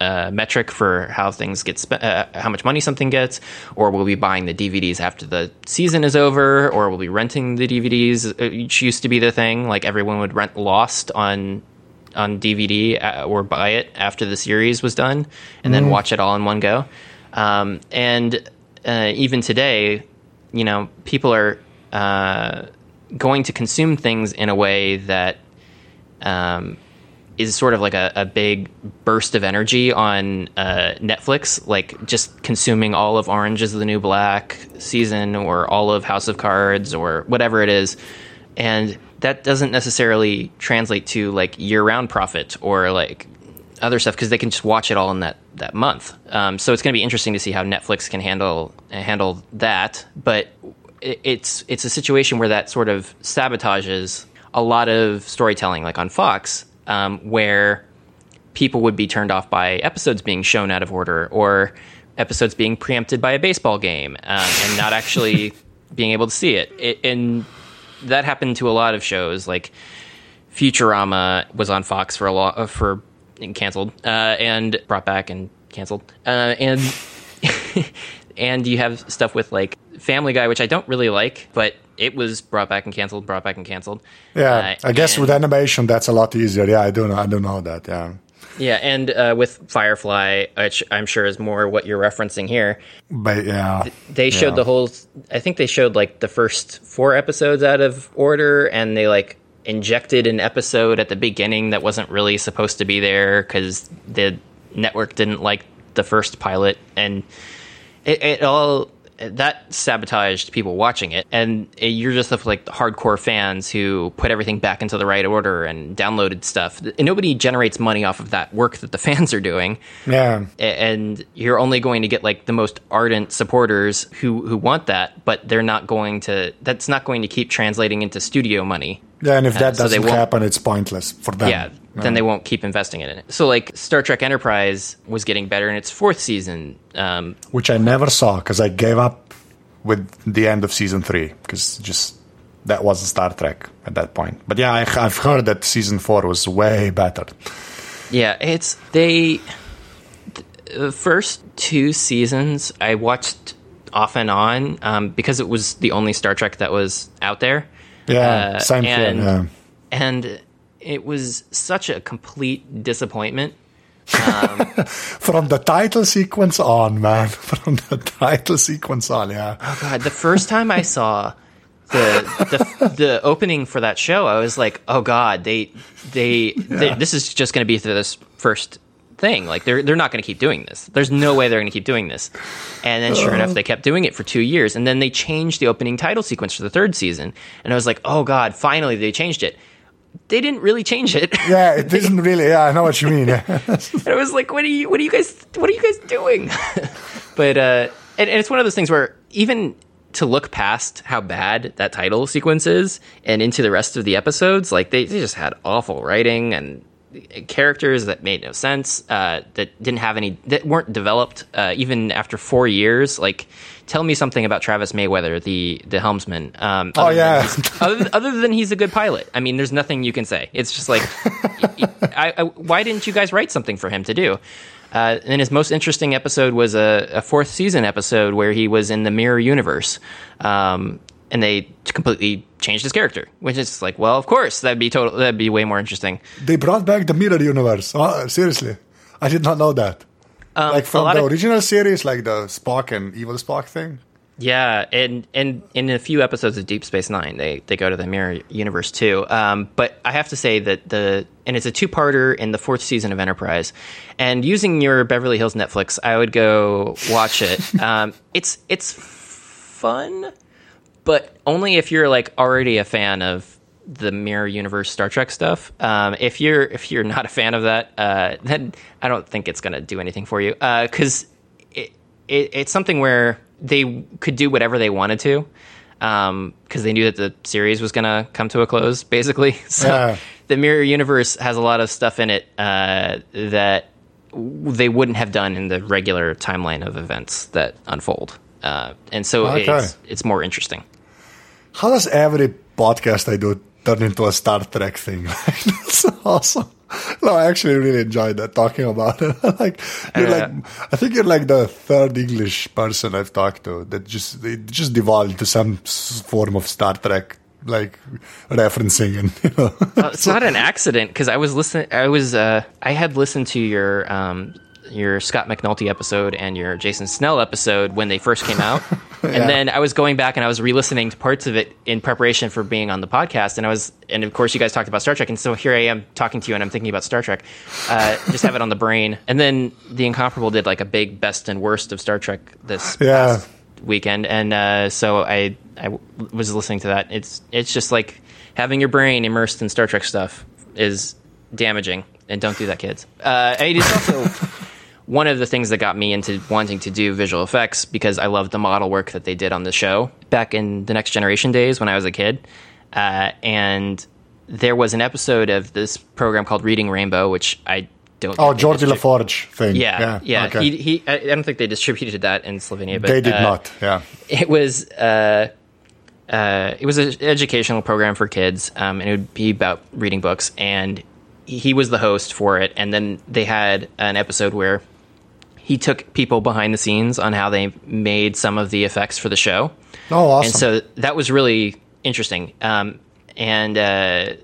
uh, metric for how things get spent, uh, how much money something gets, or we'll be buying the DVDs after the season is over, or we'll be renting the DVDs, uh, which used to be the thing. Like everyone would rent Lost on on DVD uh, or buy it after the series was done, and mm-hmm. then watch it all in one go. Um, and uh, even today, you know, people are uh, going to consume things in a way that um, is sort of like a, a big burst of energy on uh, Netflix, like just consuming all of Orange is the New Black season or all of House of Cards or whatever it is. And that doesn't necessarily translate to like year round profit or like other stuff because they can just watch it all in that, that month. Um, so it's going to be interesting to see how Netflix can handle handle that. But it's it's a situation where that sort of sabotages a lot of storytelling, like on Fox, um, where people would be turned off by episodes being shown out of order or episodes being preempted by a baseball game um, and not actually being able to see it. it. And that happened to a lot of shows, like Futurama was on Fox for a lot uh, for canceled uh, and brought back and canceled, uh, and and you have stuff with like Family Guy, which I don't really like, but it was brought back and canceled, brought back and canceled. Yeah, uh, I guess with animation that's a lot easier. Yeah, I do know. I don't know that. Yeah. Yeah, and uh, with Firefly, which I'm sure is more what you're referencing here. But yeah, they showed yeah. the whole. I think they showed like the first four episodes out of order, and they like injected an episode at the beginning that wasn't really supposed to be there because the network didn't like the first pilot, and it, it all that sabotaged people watching it. And you're just like hardcore fans who put everything back into the right order and downloaded stuff. And nobody generates money off of that work that the fans are doing. Yeah. And you're only going to get like the most ardent supporters who who want that but they're not going to that's not going to keep translating into studio money yeah and if that uh, doesn't so happen it's pointless for them yeah then they won't keep investing in it. So, like Star Trek Enterprise was getting better in its fourth season, um, which I never saw because I gave up with the end of season three because just that wasn't Star Trek at that point. But yeah, I, have heard that season four was way better. Yeah, it's they. The first two seasons I watched off and on um, because it was the only Star Trek that was out there. Yeah, uh, same and, here. Yeah. And it was such a complete disappointment. Um, From the title sequence on, man. From the title sequence on, yeah. Oh god, the first time I saw the, the the opening for that show, I was like, oh god, they they, they this is just going to be through this first thing. Like they're they're not going to keep doing this. There's no way they're going to keep doing this. And then sure enough, they kept doing it for two years, and then they changed the opening title sequence for the third season. And I was like, oh god, finally they changed it. They didn't really change it. Yeah, it isn't really. Yeah, I know what you mean. and I was like, what are you what are you guys what are you guys doing? but uh, and, and it's one of those things where even to look past how bad that title sequence is and into the rest of the episodes, like they, they just had awful writing and characters that made no sense, uh, that didn't have any, that weren't developed uh, even after four years. Like, tell me something about Travis Mayweather, the the helmsman. Um, oh yeah. other, other, than he's a good pilot, I mean, there's nothing you can say. It's just like, I, I, why didn't you guys write something for him to do? Uh, and his most interesting episode was a, a, fourth season episode where he was in the mirror universe. Um, and they completely changed his character, which is like, well, of course, that'd be total, that'd be way more interesting. They brought back the mirror universe. Oh, seriously, I did not know that. Um, like from the of, original series, like the Spock and Evil Spock thing. Yeah, and and in a few episodes of Deep Space Nine, they they go to the mirror universe too. Um, but I have to say that the and it's a two parter in the fourth season of Enterprise. And using your Beverly Hills Netflix, I would go watch it. um, it's it's fun, but only if you're like already a fan of the mirror universe Star Trek stuff. Um, if you're if you're not a fan of that, uh, then I don't think it's going to do anything for you because uh, it, it, it's something where they could do whatever they wanted to because um, they knew that the series was going to come to a close, basically. So yeah. the Mirror Universe has a lot of stuff in it uh, that they wouldn't have done in the regular timeline of events that unfold, uh, and so okay. it's it's more interesting. How does every podcast I do turn into a Star Trek thing? That's awesome. no, I actually really enjoyed that talking about it. like you're like I think you're like the third English person I've talked to that just it just devolved to some form of Star Trek like referencing and you know. uh, it's not an accident because I was listening. I was uh, I had listened to your um, your Scott McNulty episode and your Jason Snell episode when they first came out. yeah. And then I was going back and I was re-listening to parts of it in preparation for being on the podcast. And I was, and of course, you guys talked about Star Trek, and so here I am talking to you, and I'm thinking about Star Trek. Uh, just have it on the brain. And then the Incomparable did like a big best and worst of Star Trek this yeah. weekend, and uh, so I I w- was listening to that. It's it's just like having your brain immersed in Star Trek stuff is damaging, and don't do that, kids. Uh, it is also one of the things that got me into wanting to do visual effects because I loved the model work that they did on the show back in the Next Generation days when I was a kid. Uh, and there was an episode of this program called Reading Rainbow, which I don't. Oh, Geordi La Forge thing. Yeah, yeah. yeah. Okay. He, he, I don't think they distributed that in Slovenia, but they did uh, not. Yeah, it was. Uh, uh, it was an educational program for kids, um, and it would be about reading books. And he was the host for it. And then they had an episode where he took people behind the scenes on how they made some of the effects for the show. Oh, awesome! And so that was really interesting. Um, and uh,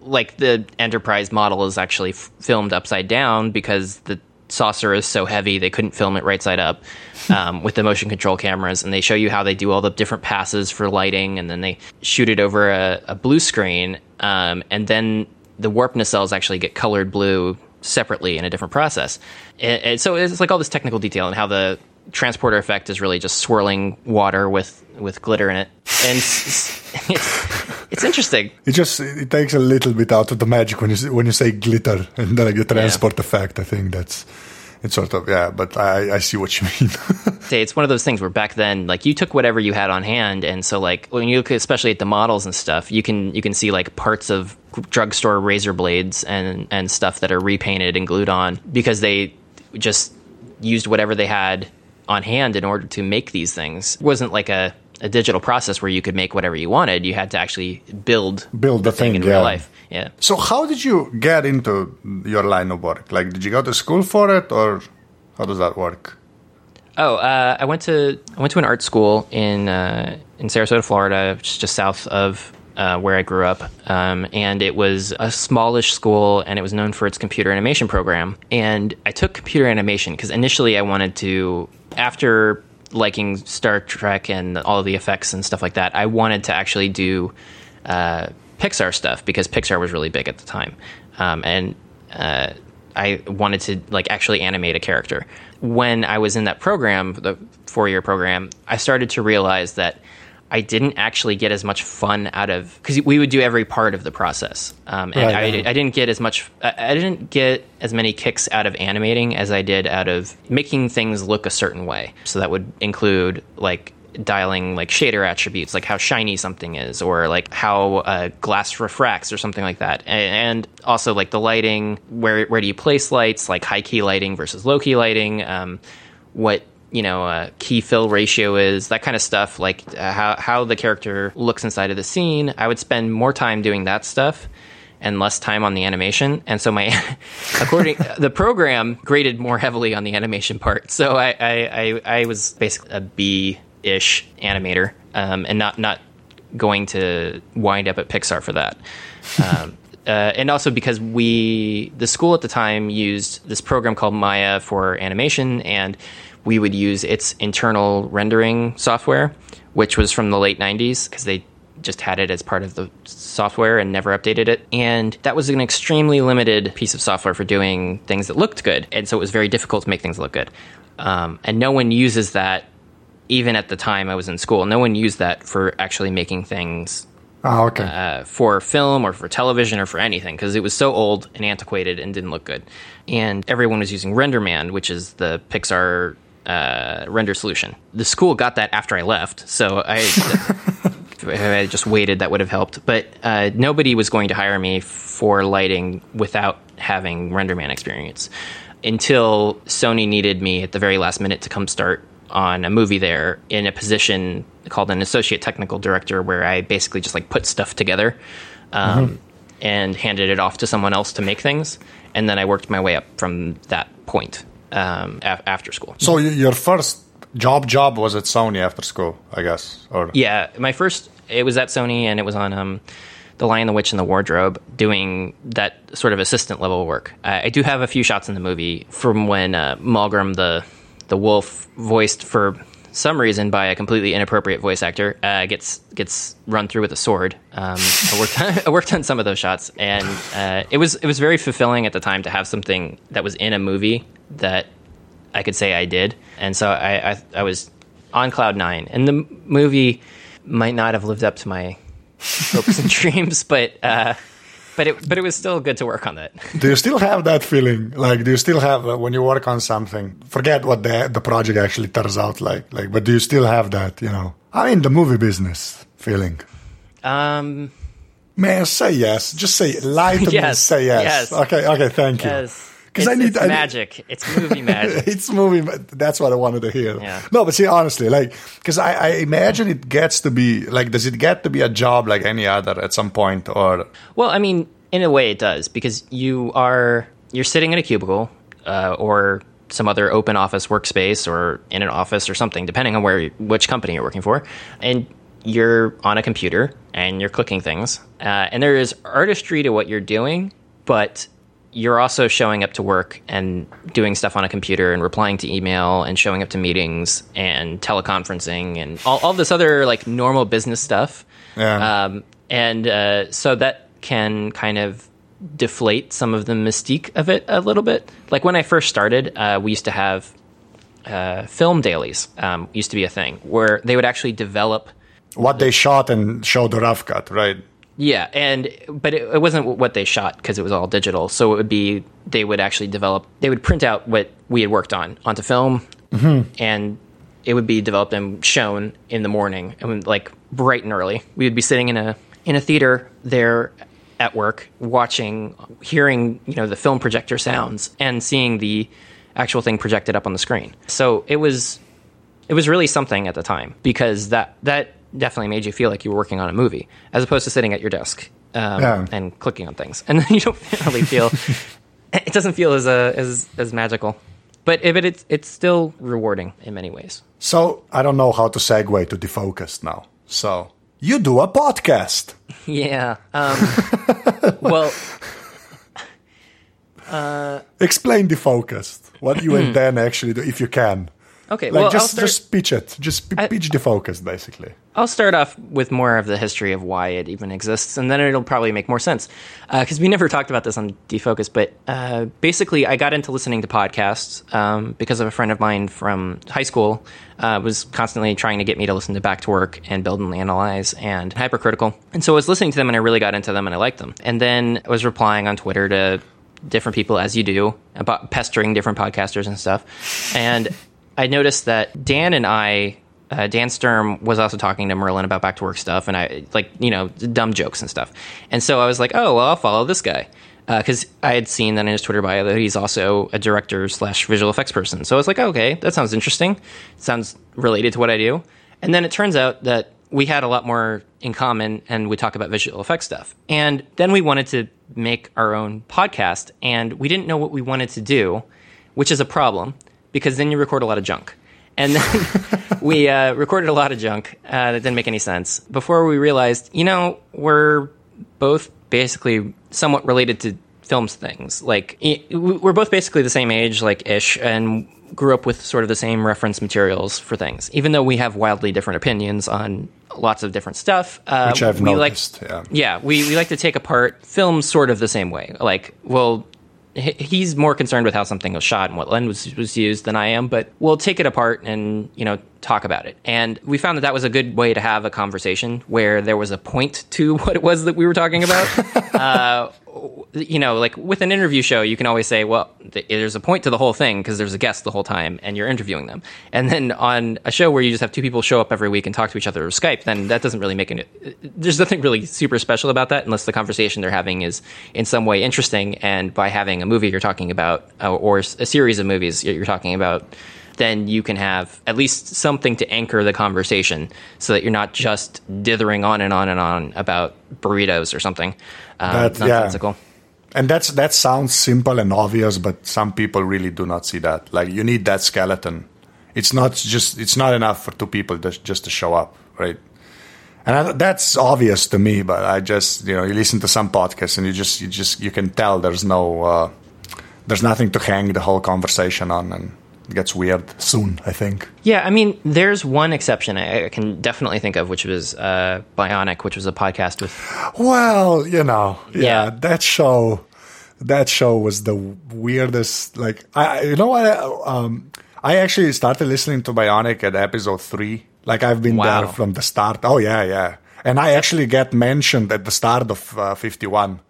like the Enterprise model is actually f- filmed upside down because the saucer is so heavy they couldn't film it right side up um, with the motion control cameras. And they show you how they do all the different passes for lighting, and then they shoot it over a, a blue screen, um, and then the warp nacelles actually get colored blue separately in a different process. And, and so it's like all this technical detail and how the transporter effect is really just swirling water with with glitter in it, and it's, it's, it's, interesting. It just it takes a little bit out of the magic when you when you say glitter and then like the transport yeah. effect. I think that's it's sort of yeah, but I, I see what you mean. Say it's one of those things where back then, like you took whatever you had on hand, and so like when you look especially at the models and stuff, you can you can see like parts of drugstore razor blades and and stuff that are repainted and glued on because they just used whatever they had on hand in order to make these things. It wasn't like a a digital process where you could make whatever you wanted. You had to actually build build the, the thing, thing, in yeah. real life. Yeah. So how did you get into your line of work? Like, did you go to school for it, or how does that work? Oh, uh, I went to I went to an art school in uh, in Sarasota, Florida, which is just south of uh, where I grew up, um, and it was a smallish school, and it was known for its computer animation program. And I took computer animation because initially I wanted to, after liking Star Trek and all of the effects and stuff like that, I wanted to actually do uh, Pixar stuff because Pixar was really big at the time, um, and uh, I wanted to like actually animate a character. When I was in that program, the four year program, I started to realize that I didn't actually get as much fun out of because we would do every part of the process, um, and right, I, yeah. I, didn't get as much. I didn't get as many kicks out of animating as I did out of making things look a certain way. So that would include like dialing like shader attributes, like how shiny something is, or like how uh, glass refracts, or something like that, and, also like the lighting. Where where do you place lights? Like high key lighting versus low key lighting. Um, what you know uh, key fill ratio is that kind of stuff like uh, how how the character looks inside of the scene i would spend more time doing that stuff and less time on the animation and so my according the program graded more heavily on the animation part so i i i, I was basically a b ish animator um, and not not going to wind up at pixar for that um, uh, and also because we the school at the time used this program called maya for animation and we would use its internal rendering software, which was from the late 90s because they just had it as part of the software and never updated it. And that was an extremely limited piece of software for doing things that looked good. And so it was very difficult to make things look good. Um, and no one uses that, even at the time I was in school, no one used that for actually making things Oh, okay. Uh, for film or for television or for anything because it was so old and antiquated and didn't look good. And everyone was using RenderMan, which is the Pixar uh, render solution. The school got that after I left, so I. I just waited, that would have helped. But uh, nobody was going to hire me for lighting without having RenderMan experience until Sony needed me at the very last minute to come start on a movie there in a position called an associate technical director, where I basically just like put stuff together um, mm-hmm. and handed it off to someone else to make things, and then I worked my way up from that point um, after school. So your first job job was at Sony after school, I guess, or yeah, my first it was at Sony and it was on um, the Lion, the Witch, and the Wardrobe, doing that sort of assistant level work. I, I do have a few shots in the movie from when uh, Maugrim the the wolf, voiced for some reason by a completely inappropriate voice actor, uh, gets gets run through with a sword. Um, I worked on, I worked on some of those shots, and uh, it was it was very fulfilling at the time to have something that was in a movie that I could say I did. And so I, I, I was on cloud nine. And the movie might not have lived up to my hopes and dreams, but uh, but it but it was still good to work on that. do you still have that feeling? Like, do you still have uh, when you work on something? Forget what the the project actually turns out like. Like, but do you still have that? You know, I mean, the movie business feeling. Um. Man, say yes. Just say lie to yes, me. Say yes. yes. Okay. Okay. Thank you. Yes because I need it's I magic. It's movie magic. it's movie. That's what I wanted to hear. Yeah. No, but see, honestly, like, because I, I imagine it gets to be like, does it get to be a job like any other at some point, or? Well, I mean, in a way, it does because you are you're sitting in a cubicle uh, or some other open office workspace or in an office or something, depending on where which company you're working for, and you're on a computer and you're clicking things, uh, and there is artistry to what you're doing, but you're also showing up to work and doing stuff on a computer and replying to email and showing up to meetings and teleconferencing and all, all this other like normal business stuff. Yeah. Um, and uh, so that can kind of deflate some of the mystique of it a little bit. Like when I first started, uh, we used to have uh, film dailies. Um, used to be a thing where they would actually develop what they shot and show the rough cut, right? Yeah, and but it, it wasn't what they shot because it was all digital. So it would be they would actually develop. They would print out what we had worked on onto film, mm-hmm. and it would be developed and shown in the morning, and like bright and early. We would be sitting in a in a theater there at work, watching, hearing you know the film projector sounds, and seeing the actual thing projected up on the screen. So it was it was really something at the time because that that definitely made you feel like you were working on a movie as opposed to sitting at your desk um, yeah. and clicking on things, and then you don't really feel. it doesn't feel as uh, as as magical, but but it's it's still rewarding in many ways. So I don't know how to segue to defocused now. So you do a podcast. Yeah. Um, well. Uh, Explain defocused. What you and intend actually do, if you can. Okay, like well, just start, just pitch it, just pitch defocus, basically. I'll start off with more of the history of why it even exists, and then it'll probably make more sense. Because uh, we never talked about this on Defocus, but uh, basically, I got into listening to podcasts um, because of a friend of mine from high school uh, was constantly trying to get me to listen to Back to Work and Build and Analyze and Hypercritical, and so I was listening to them, and I really got into them, and I liked them. And then I was replying on Twitter to different people as you do about pestering different podcasters and stuff, and I noticed that Dan and I, uh, Dan Sturm was also talking to Merlin about back to work stuff, and I like you know dumb jokes and stuff. And so I was like, oh well, I'll follow this guy because uh, I had seen that in his Twitter bio that he's also a director slash visual effects person. So I was like, oh, okay, that sounds interesting. Sounds related to what I do. And then it turns out that we had a lot more in common, and we talk about visual effects stuff. And then we wanted to make our own podcast, and we didn't know what we wanted to do, which is a problem because then you record a lot of junk. And then we uh, recorded a lot of junk uh, that didn't make any sense before we realized, you know, we're both basically somewhat related to films things. Like, we're both basically the same age, like ish, and grew up with sort of the same reference materials for things, even though we have wildly different opinions on lots of different stuff. Uh, Which I've we noticed. Like, yeah, yeah we, we like to take apart films sort of the same way. Like, we'll he's more concerned with how something was shot and what lens was, used than I am, but we'll take it apart and, you know, talk about it. And we found that that was a good way to have a conversation where there was a point to what it was that we were talking about. uh, you know, like with an interview show, you can always say, well, th- there's a point to the whole thing because there's a guest the whole time and you're interviewing them. And then on a show where you just have two people show up every week and talk to each other over Skype, then that doesn't really make it. There's nothing really super special about that unless the conversation they're having is in some way interesting. And by having a movie you're talking about uh, or a series of movies you're talking about, then you can have at least something to anchor the conversation so that you're not just dithering on and on and on about burritos or something um, that, nonsensical. Yeah. And that's that sounds simple and obvious, but some people really do not see that. Like you need that skeleton. It's not just it's not enough for two people to, just to show up, right? And I, that's obvious to me, but I just you know you listen to some podcasts and you just you just you can tell there's no uh, there's nothing to hang the whole conversation on, and gets weird soon, I think. Yeah, I mean, there's one exception I, I can definitely think of, which was uh, Bionic, which was a podcast with. Well, you know, yeah, yeah. that show, that show was the weirdest. Like, I, you know what? Um, I actually started listening to Bionic at episode three. Like, I've been wow. there from the start. Oh yeah, yeah. And I actually get mentioned at the start of uh, 51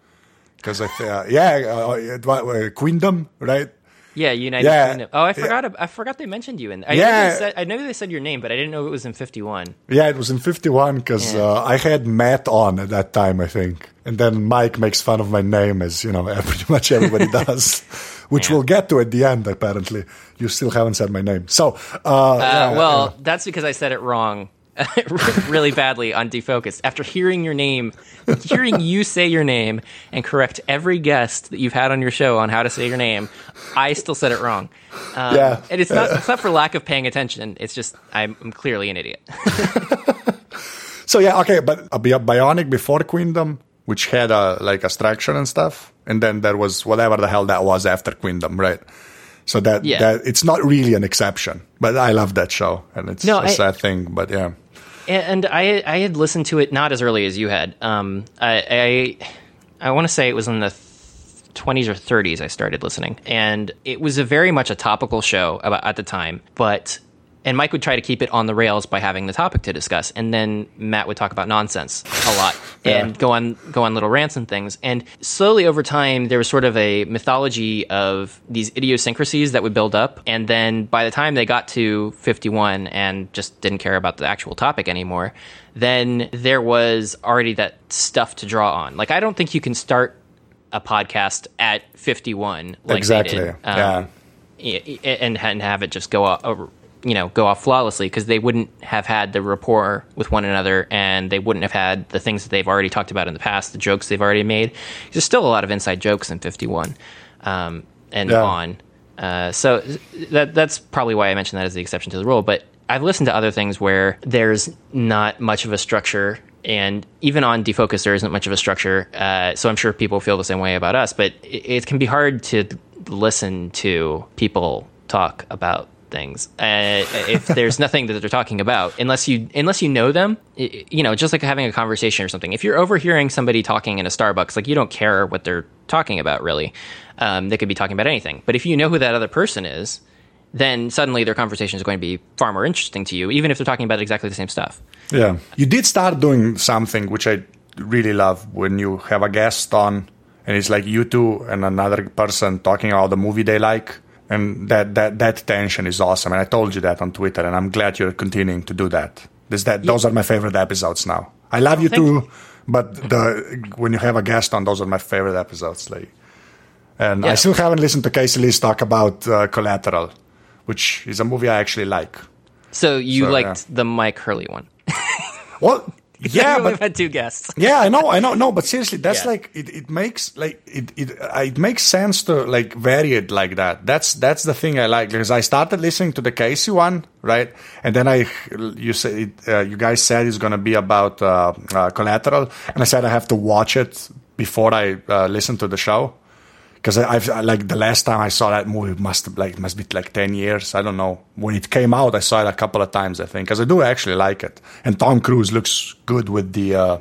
because I, uh, yeah, uh, uh, Queendom, right? Yeah, United yeah. Kingdom. Oh, I forgot. Yeah. I forgot they mentioned you in. I yeah, know said, I know they said your name, but I didn't know it was in fifty one. Yeah, it was in fifty one because yeah. uh, I had Matt on at that time, I think, and then Myke makes fun of my name as you know pretty much everybody does, which we'll get to at the end. Apparently, you still haven't said my name. So, uh, uh, well, that's because I said it wrong really badly on Defocused. After hearing your name, hearing you say your name and correct every guest that you've had on your show on how to say your name, I still said it wrong. Um, yeah, and it's not it's not for lack of paying attention. It's just I'm, I'm clearly an idiot. so yeah, okay, but a Bionic before Queendom, which had a like a structure and stuff, and then there was whatever the hell that was after Queendom, right? So that yeah. that it's not really an exception, but I love that show, and it's no, a I, sad thing, but yeah and I I had listened to it not as early as you had. Um, I I, I want to say it was in the 20s or 30s I started listening, and it was a very much a topical show about, at the time. But and Myke would try to keep it on the rails by having the topic to discuss, and then Matt would talk about nonsense a lot and go on go on little rants and things. And slowly over time, there was sort of a mythology of these idiosyncrasies that would build up, and then by the time they got to 51 and just didn't care about the actual topic anymore, then there was already that stuff to draw on. Like I don't think you can start a podcast at 51 like exactly. Um, yeah. And, and have it just go over you know go off flawlessly because they wouldn't have had the rapport with one another and they wouldn't have had the things that they've already talked about in the past the jokes they've already made there's still a lot of inside jokes in 51 um, and yeah. on uh, so that that's probably why I mentioned that as the exception to the rule but I've listened to other things where there's not much of a structure and even on defocus there isn't much of a structure uh, so i'm sure people feel the same way about us but it, it, can be hard to listen to people talk about things. Uh, if there's nothing that they're talking about, unless you unless you know them, you know, just like having a conversation or something. If you're overhearing somebody talking in a Starbucks, like you don't care what they're talking about, really. Um, they could be talking about anything. But if you know who that other person is, then suddenly their conversation is going to be far more interesting to you, even if they're talking about exactly the same stuff. Yeah, you did start doing something which I really love when you have a guest on and it's like you two and another person talking about the movie they like and that that that tension is awesome and i told you that on twitter and i'm glad you're continuing to do that this that yeah. those are my favorite episodes now i love you too you. but the when you have a guest on those are my favorite episodes like and yeah. i still haven't listened to casey liss talk about uh, collateral which is a movie i actually like so you so, liked yeah. the myke hurley one well yeah, but we've had two guests. yeah, I know, I know. No, but seriously, that's yeah. like it, it. makes like it, it. It makes sense to like vary it like that. That's that's the thing I like because I started listening to the Casey one, right, and then I you say uh, you guys said it's gonna be about uh, uh, collateral, and I said I have to watch it before I uh, listen to the show because I've like the last time I saw that movie must like must be like ten years. I don't know when it came out. I saw it a couple of times. I think because I do actually like it, and Tom Cruise looks good with the uh,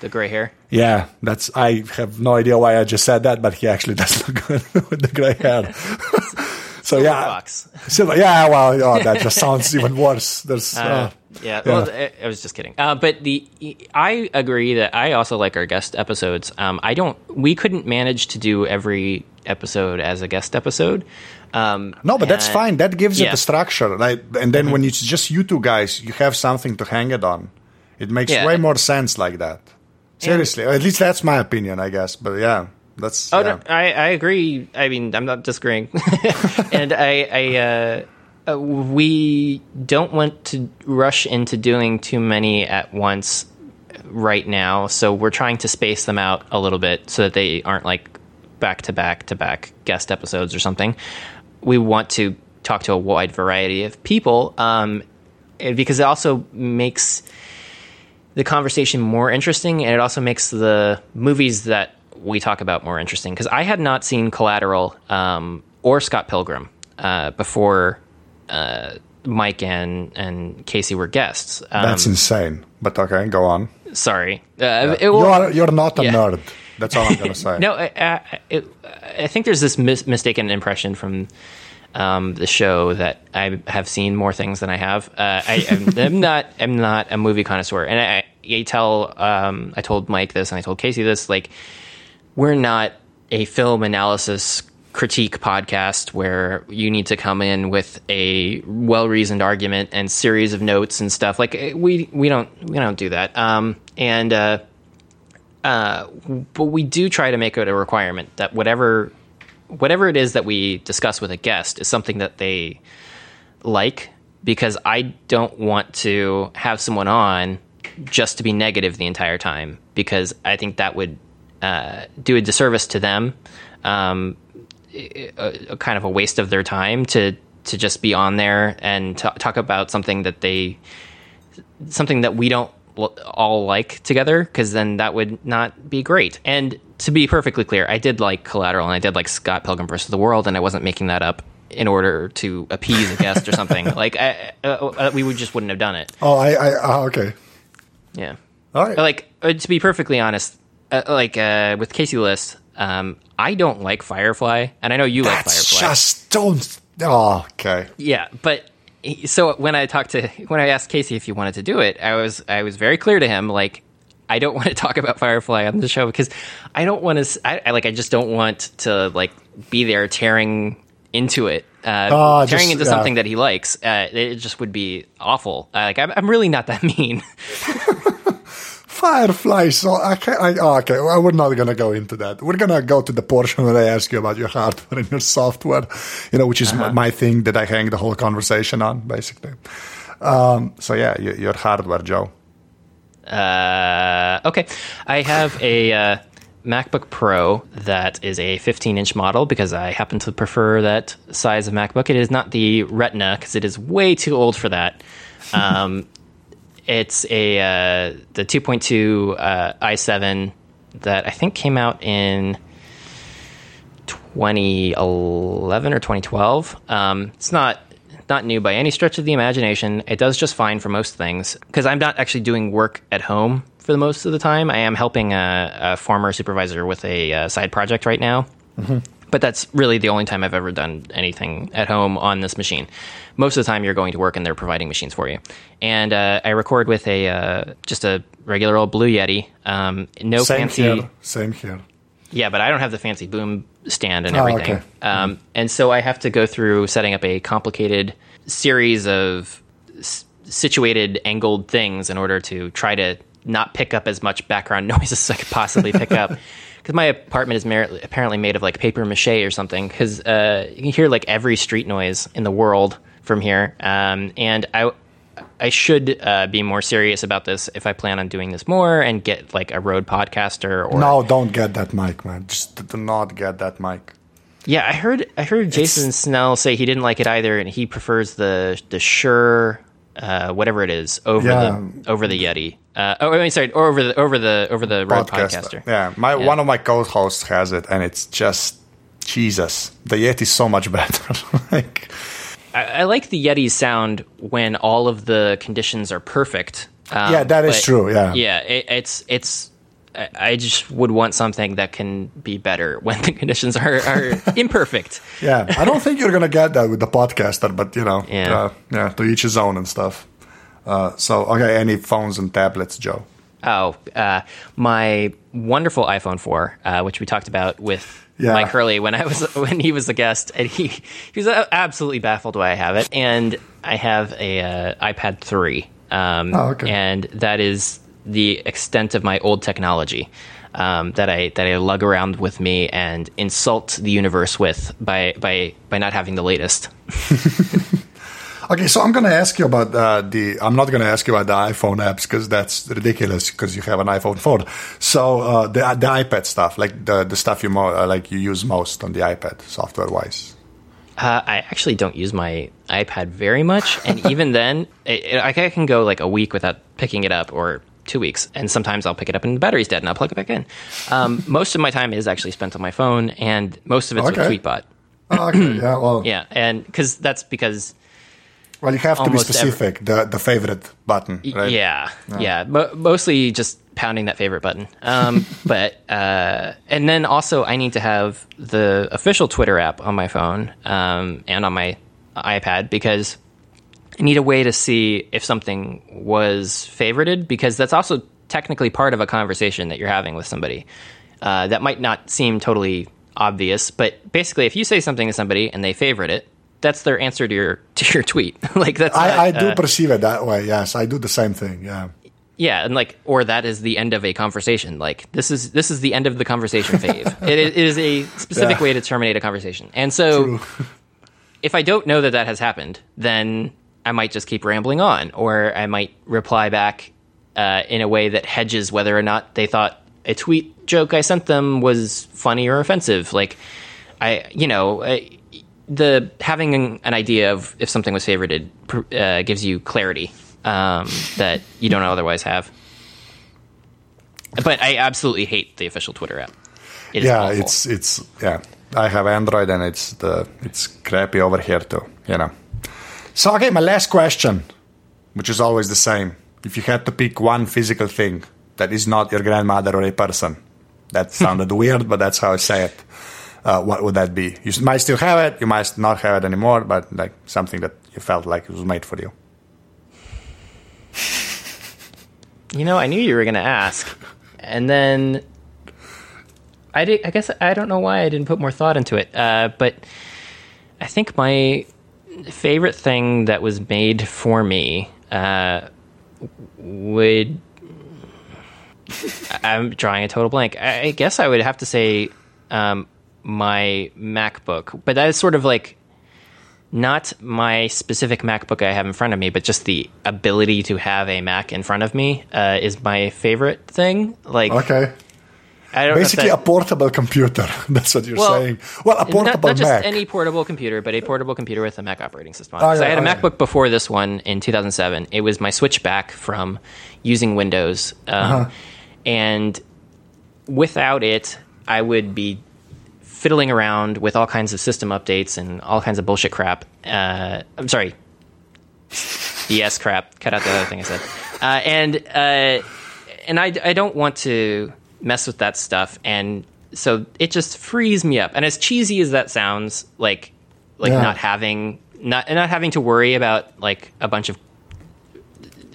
the gray hair. Yeah, that's I have no idea why I just said that, but he actually does look good with the gray hair. so yeah. Silver, yeah. Well, oh, that just sounds even worse. There's. Uh, uh, yeah, well, I, was just kidding. Uh, but the I agree that I also like our guest episodes. Um, I don't. We couldn't manage to do every episode as a guest episode. Um, no, but that's fine. That gives yeah. it the structure, right? And then mm-hmm. when it's just you two guys, you have something to hang it on. It makes yeah. way more sense like that. Seriously, and, at least that's my opinion, I guess. But yeah, that's. Oh, yeah. no, I, I agree. I mean, I'm not disagreeing, and I, I uh, uh, we don't want to rush into doing too many at once right now. So we're trying to space them out a little bit so that they aren't like back to back to back guest episodes or something. We want to talk to a wide variety of people um, because it also makes the conversation more interesting and it also makes the movies that we talk about more interesting. Because I had not seen Collateral um, or Scott Pilgrim uh, before uh, Myke and and Casey were guests. Um, That's insane. But okay, go on. Sorry, uh, yeah. it, well, you're you're not a yeah. nerd. That's all I'm gonna say. no, I, it, I, think there's this mis- mistaken impression from um, the show that I have seen more things than I have. Uh, I, am not I'm not a movie connoisseur, and I, I tell um, I told Myke this and I told Casey this. Like, we're not a film analysis critique podcast where you need to come in with a well-reasoned argument and series of notes and stuff. Like eh, we we don't we don't do that. Um, and uh, uh, but we do try to make it a requirement that whatever whatever it is that we discuss with a guest is something that they like because I don't want to have someone on just to be negative the entire time because I think that would uh, do a disservice to them. Um, a, a, kind of a waste of their time to to just be on there and t- talk about something that they something that we don't all like together because then that would not be great. And to be perfectly clear, I did like Collateral and I did like Scott Pilgrim versus the World, and I wasn't making that up in order to appease a guest or something. Like I, uh, uh, we would just wouldn't have done it. Oh, I, I uh, okay. Yeah. All right. Like uh, to be perfectly honest, uh, like uh, with Casey Liss, um, I don't like Firefly, and I know you That's like Firefly. Just don't. Oh, okay. Yeah, but so when I talked to when I asked Casey if he wanted to do it, I was I was very clear to him like I don't want to talk about Firefly on the show because I don't want to. I, I like I just don't want to like be there tearing into it, uh, oh, tearing just, into yeah. something that he likes. Uh, it just would be awful. Uh, like I'm, I'm really not that mean. Firefly. So I can't. I, oh, okay, well, we're not gonna go into that. We're gonna go to the portion where I ask you about your hardware and your software. You know, which is uh-huh. my thing that I hang the whole conversation on, basically. Um, so yeah, your, your hardware, Joe. Uh, okay, I have a. Uh, MacBook Pro that is a 15 inch model because I happen to prefer that size of MacBook. It is not the Retina because it is way too old for that. Um, it's a uh, the 2.2 uh, i7 that I think came out in 2011 or 2012. Um, it's not not new by any stretch of the imagination. It does just fine for most things because I'm not actually doing work at home for the most of the time. I am helping a, a former supervisor with a, uh side project right now. But that's really the only time I've ever done anything at home on this machine. Most of the time, you're going to work and they're providing machines for you. And uh, I record with a uh, just a regular old Blue Yeti. Um, no Same fancy. here. Same here. Yeah, but I don't have the fancy boom stand and Oh, everything. okay. Um, and so I have to go through setting up a complicated series of s- situated, angled things in order to try to not pick up as much background noise as I could possibly pick up. Because my apartment is mer- apparently made of like paper mache or something. Because uh, you can hear like every street noise in the world from here. Um, and I, I should uh, be more serious about this if I plan on doing this more and get like a Rode podcaster or No, don't get that mic, man. Just do not get that mic. Yeah, I heard I heard Jason Snell say he didn't like it either, and he prefers the the Shure, uh, whatever it is, over Yeah. the over the Yeti. Uh, oh, I mean, sorry, or over the over the over the Rode Podcaster. Yeah, my Yeah. one of my co-hosts has it, and it's just Jesus. The Yeti is so much better. like, I, I like the Yeti's sound when all of the conditions are perfect. Um, Yeah, that is true, yeah. yeah, it, it's it's. I I just would want something that can be better when the conditions are, are imperfect. yeah, I don't think you're gonna get that with the podcaster, but you know, Yeah. uh, yeah, to each his own and stuff. Uh, so, okay, any phones and tablets, Joe? Oh, uh, my wonderful iPhone 4, uh, which we talked about with Yeah. Myke Hurley when I was when he was a guest, and he he was absolutely baffled why I have it. And I have a uh, iPad 3, um, Oh, okay. and that is the extent of my old technology. Um, that I that I lug around with me and insult the universe with by by by not having the latest. Okay, so I'm gonna ask you about uh, the. I'm not gonna ask you about the iPhone apps because that's ridiculous because you have an iPhone 4. So uh, the the iPad stuff, like the the stuff you mo- uh, like you use most on the iPad software wise. Uh, I actually don't use my iPad very much, and even then, it, it, I can go like a week without picking it up, or two weeks, and sometimes I'll pick it up and the battery's dead, and I'll plug it back in. Um, most of my time is actually spent on my phone, and most of it's Okay. with Tweetbot. Oh, okay, yeah, well, Yeah, and because that's because well, you have to be Almost every- specific. the the favorite button, right? Yeah, yeah. Mo- mostly just pounding that favorite button. Um, but uh, and then also I need to have the official Twitter app on my phone um, and on my iPad because I need a way to see if something was favorited because that's also technically part of a conversation that you're having with somebody. Uh, that might not seem totally obvious, but basically, if you say something to somebody and they favorite it, that's their answer to your to your tweet. like that's not, I, I do uh, perceive it that way. Yes, I do the same thing. Yeah. yeah, and like, or that is the end of a conversation. Like, this is this is the end of the conversation phase. it, is- it is a specific Yeah. way to terminate a conversation. And so, if I don't know that that has happened, then I might just keep rambling on, or I might reply back uh, in a way that hedges whether or not they thought a tweet joke I sent them was funny or offensive. Like, I, you know. I, the having an, an idea of if something was favorited uh, gives you clarity um, that you don't otherwise have. But I absolutely hate the official Twitter app. It yeah, it's it's yeah. I have Android and it's the it's crappy over here too. You know. So okay, my last question, which is always the same. If you had to pick one physical thing that is not your grandmother or a person, that sounded weird, but that's how I say it. Uh, what would that be? You might still have it, you might not have it anymore, but like something that you felt like it was made for you. You know, I knew you were going to ask, and then I did. I guess I don't know why I didn't put more thought into it. Uh, but I think my favorite thing that was made for me uh, would. I'm drawing a total blank. I guess I would have to say um, my MacBook, but that is sort of like not my specific MacBook I have in front of me, but just the ability to have a Mac in front of me uh, is my favorite thing. Like, Okay. I don't know if Basically, that- a portable computer. That's what you're Well, saying. Well, a not, portable not just Mac. any portable computer, but a portable computer with a Mac operating system. on Oh, yeah, I had a oh, yeah. MacBook before this one in 2007. It was my switch back from using Windows, um, Uh-huh. and without it, I would be fiddling around with all kinds of system updates and all kinds of bullshit crap. Uh, I'm sorry, the S crap. Cut out the other thing I said. Uh, and uh, and I I don't want to mess with that stuff, and so it just frees me up. And as cheesy as that sounds, like like Yeah. not having not not having to worry about like a bunch of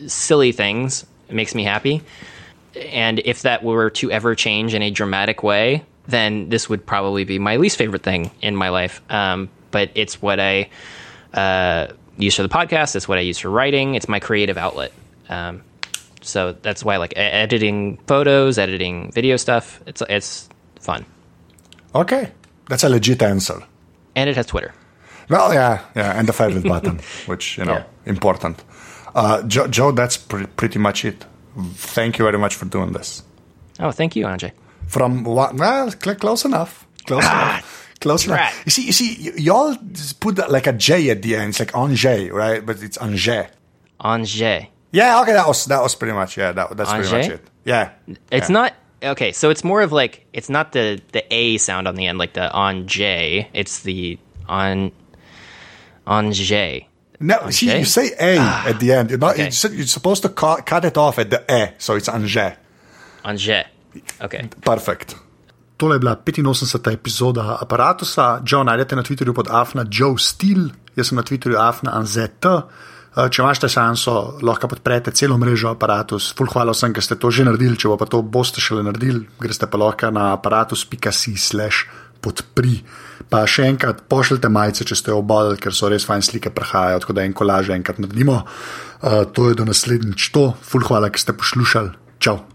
silly things it makes me happy. And if that were to ever change in a dramatic way, then this would probably be my least favorite thing in my life. Um, but it's what I uh, use for the podcast. It's what I use for writing. It's my creative outlet. Um, so that's why like editing photos, editing video stuff. It's it's fun, Okay, that's a legit answer. and it has Twitter. Well, yeah, yeah, and the favorite button, which you know, Yeah. important. Uh, Joe, Joe, that's pre- pretty much it. Thank you very much for doing this. Oh, thank you, Andre. From what? Well, close enough. Close enough. Close enough. You see, you see, y'all put like a J at the end. It's like Angers, right? But it's Angers. Angers. Yeah, okay, that was that was pretty much yeah. That, that's pretty much it. Yeah, It's yeah. not okay. So it's more of like it's not the the a sound on the end, like the on J. It's the on Angers. No, see, Angers? you say A at the end. You're not. Okay. You're, you're supposed to ca- cut it off at the E, so it's Angers. Angers. Okay. Perfekt. Tole je bila 85. epizoda aparata. Joe najdete na Twitterju pod Afna Joe Steel, jaz sem na Twitterju Afna Anzet. Eh, Če imate šanso, lahko podprete celo mrežo aparatus. Ful hvala vsem, ki ste to že naredili. Če pa, to boste šele naredili, greste pa lahko na aparatus.si slash podpri. Pa še enkrat pošljite majice, če ste jo obalili, ker so res fajn slike prihajajo, tako da en kolaž enkrat naredimo. Uh, to je do naslednjič to. Ful hvala, ki ste poslušali. Čau.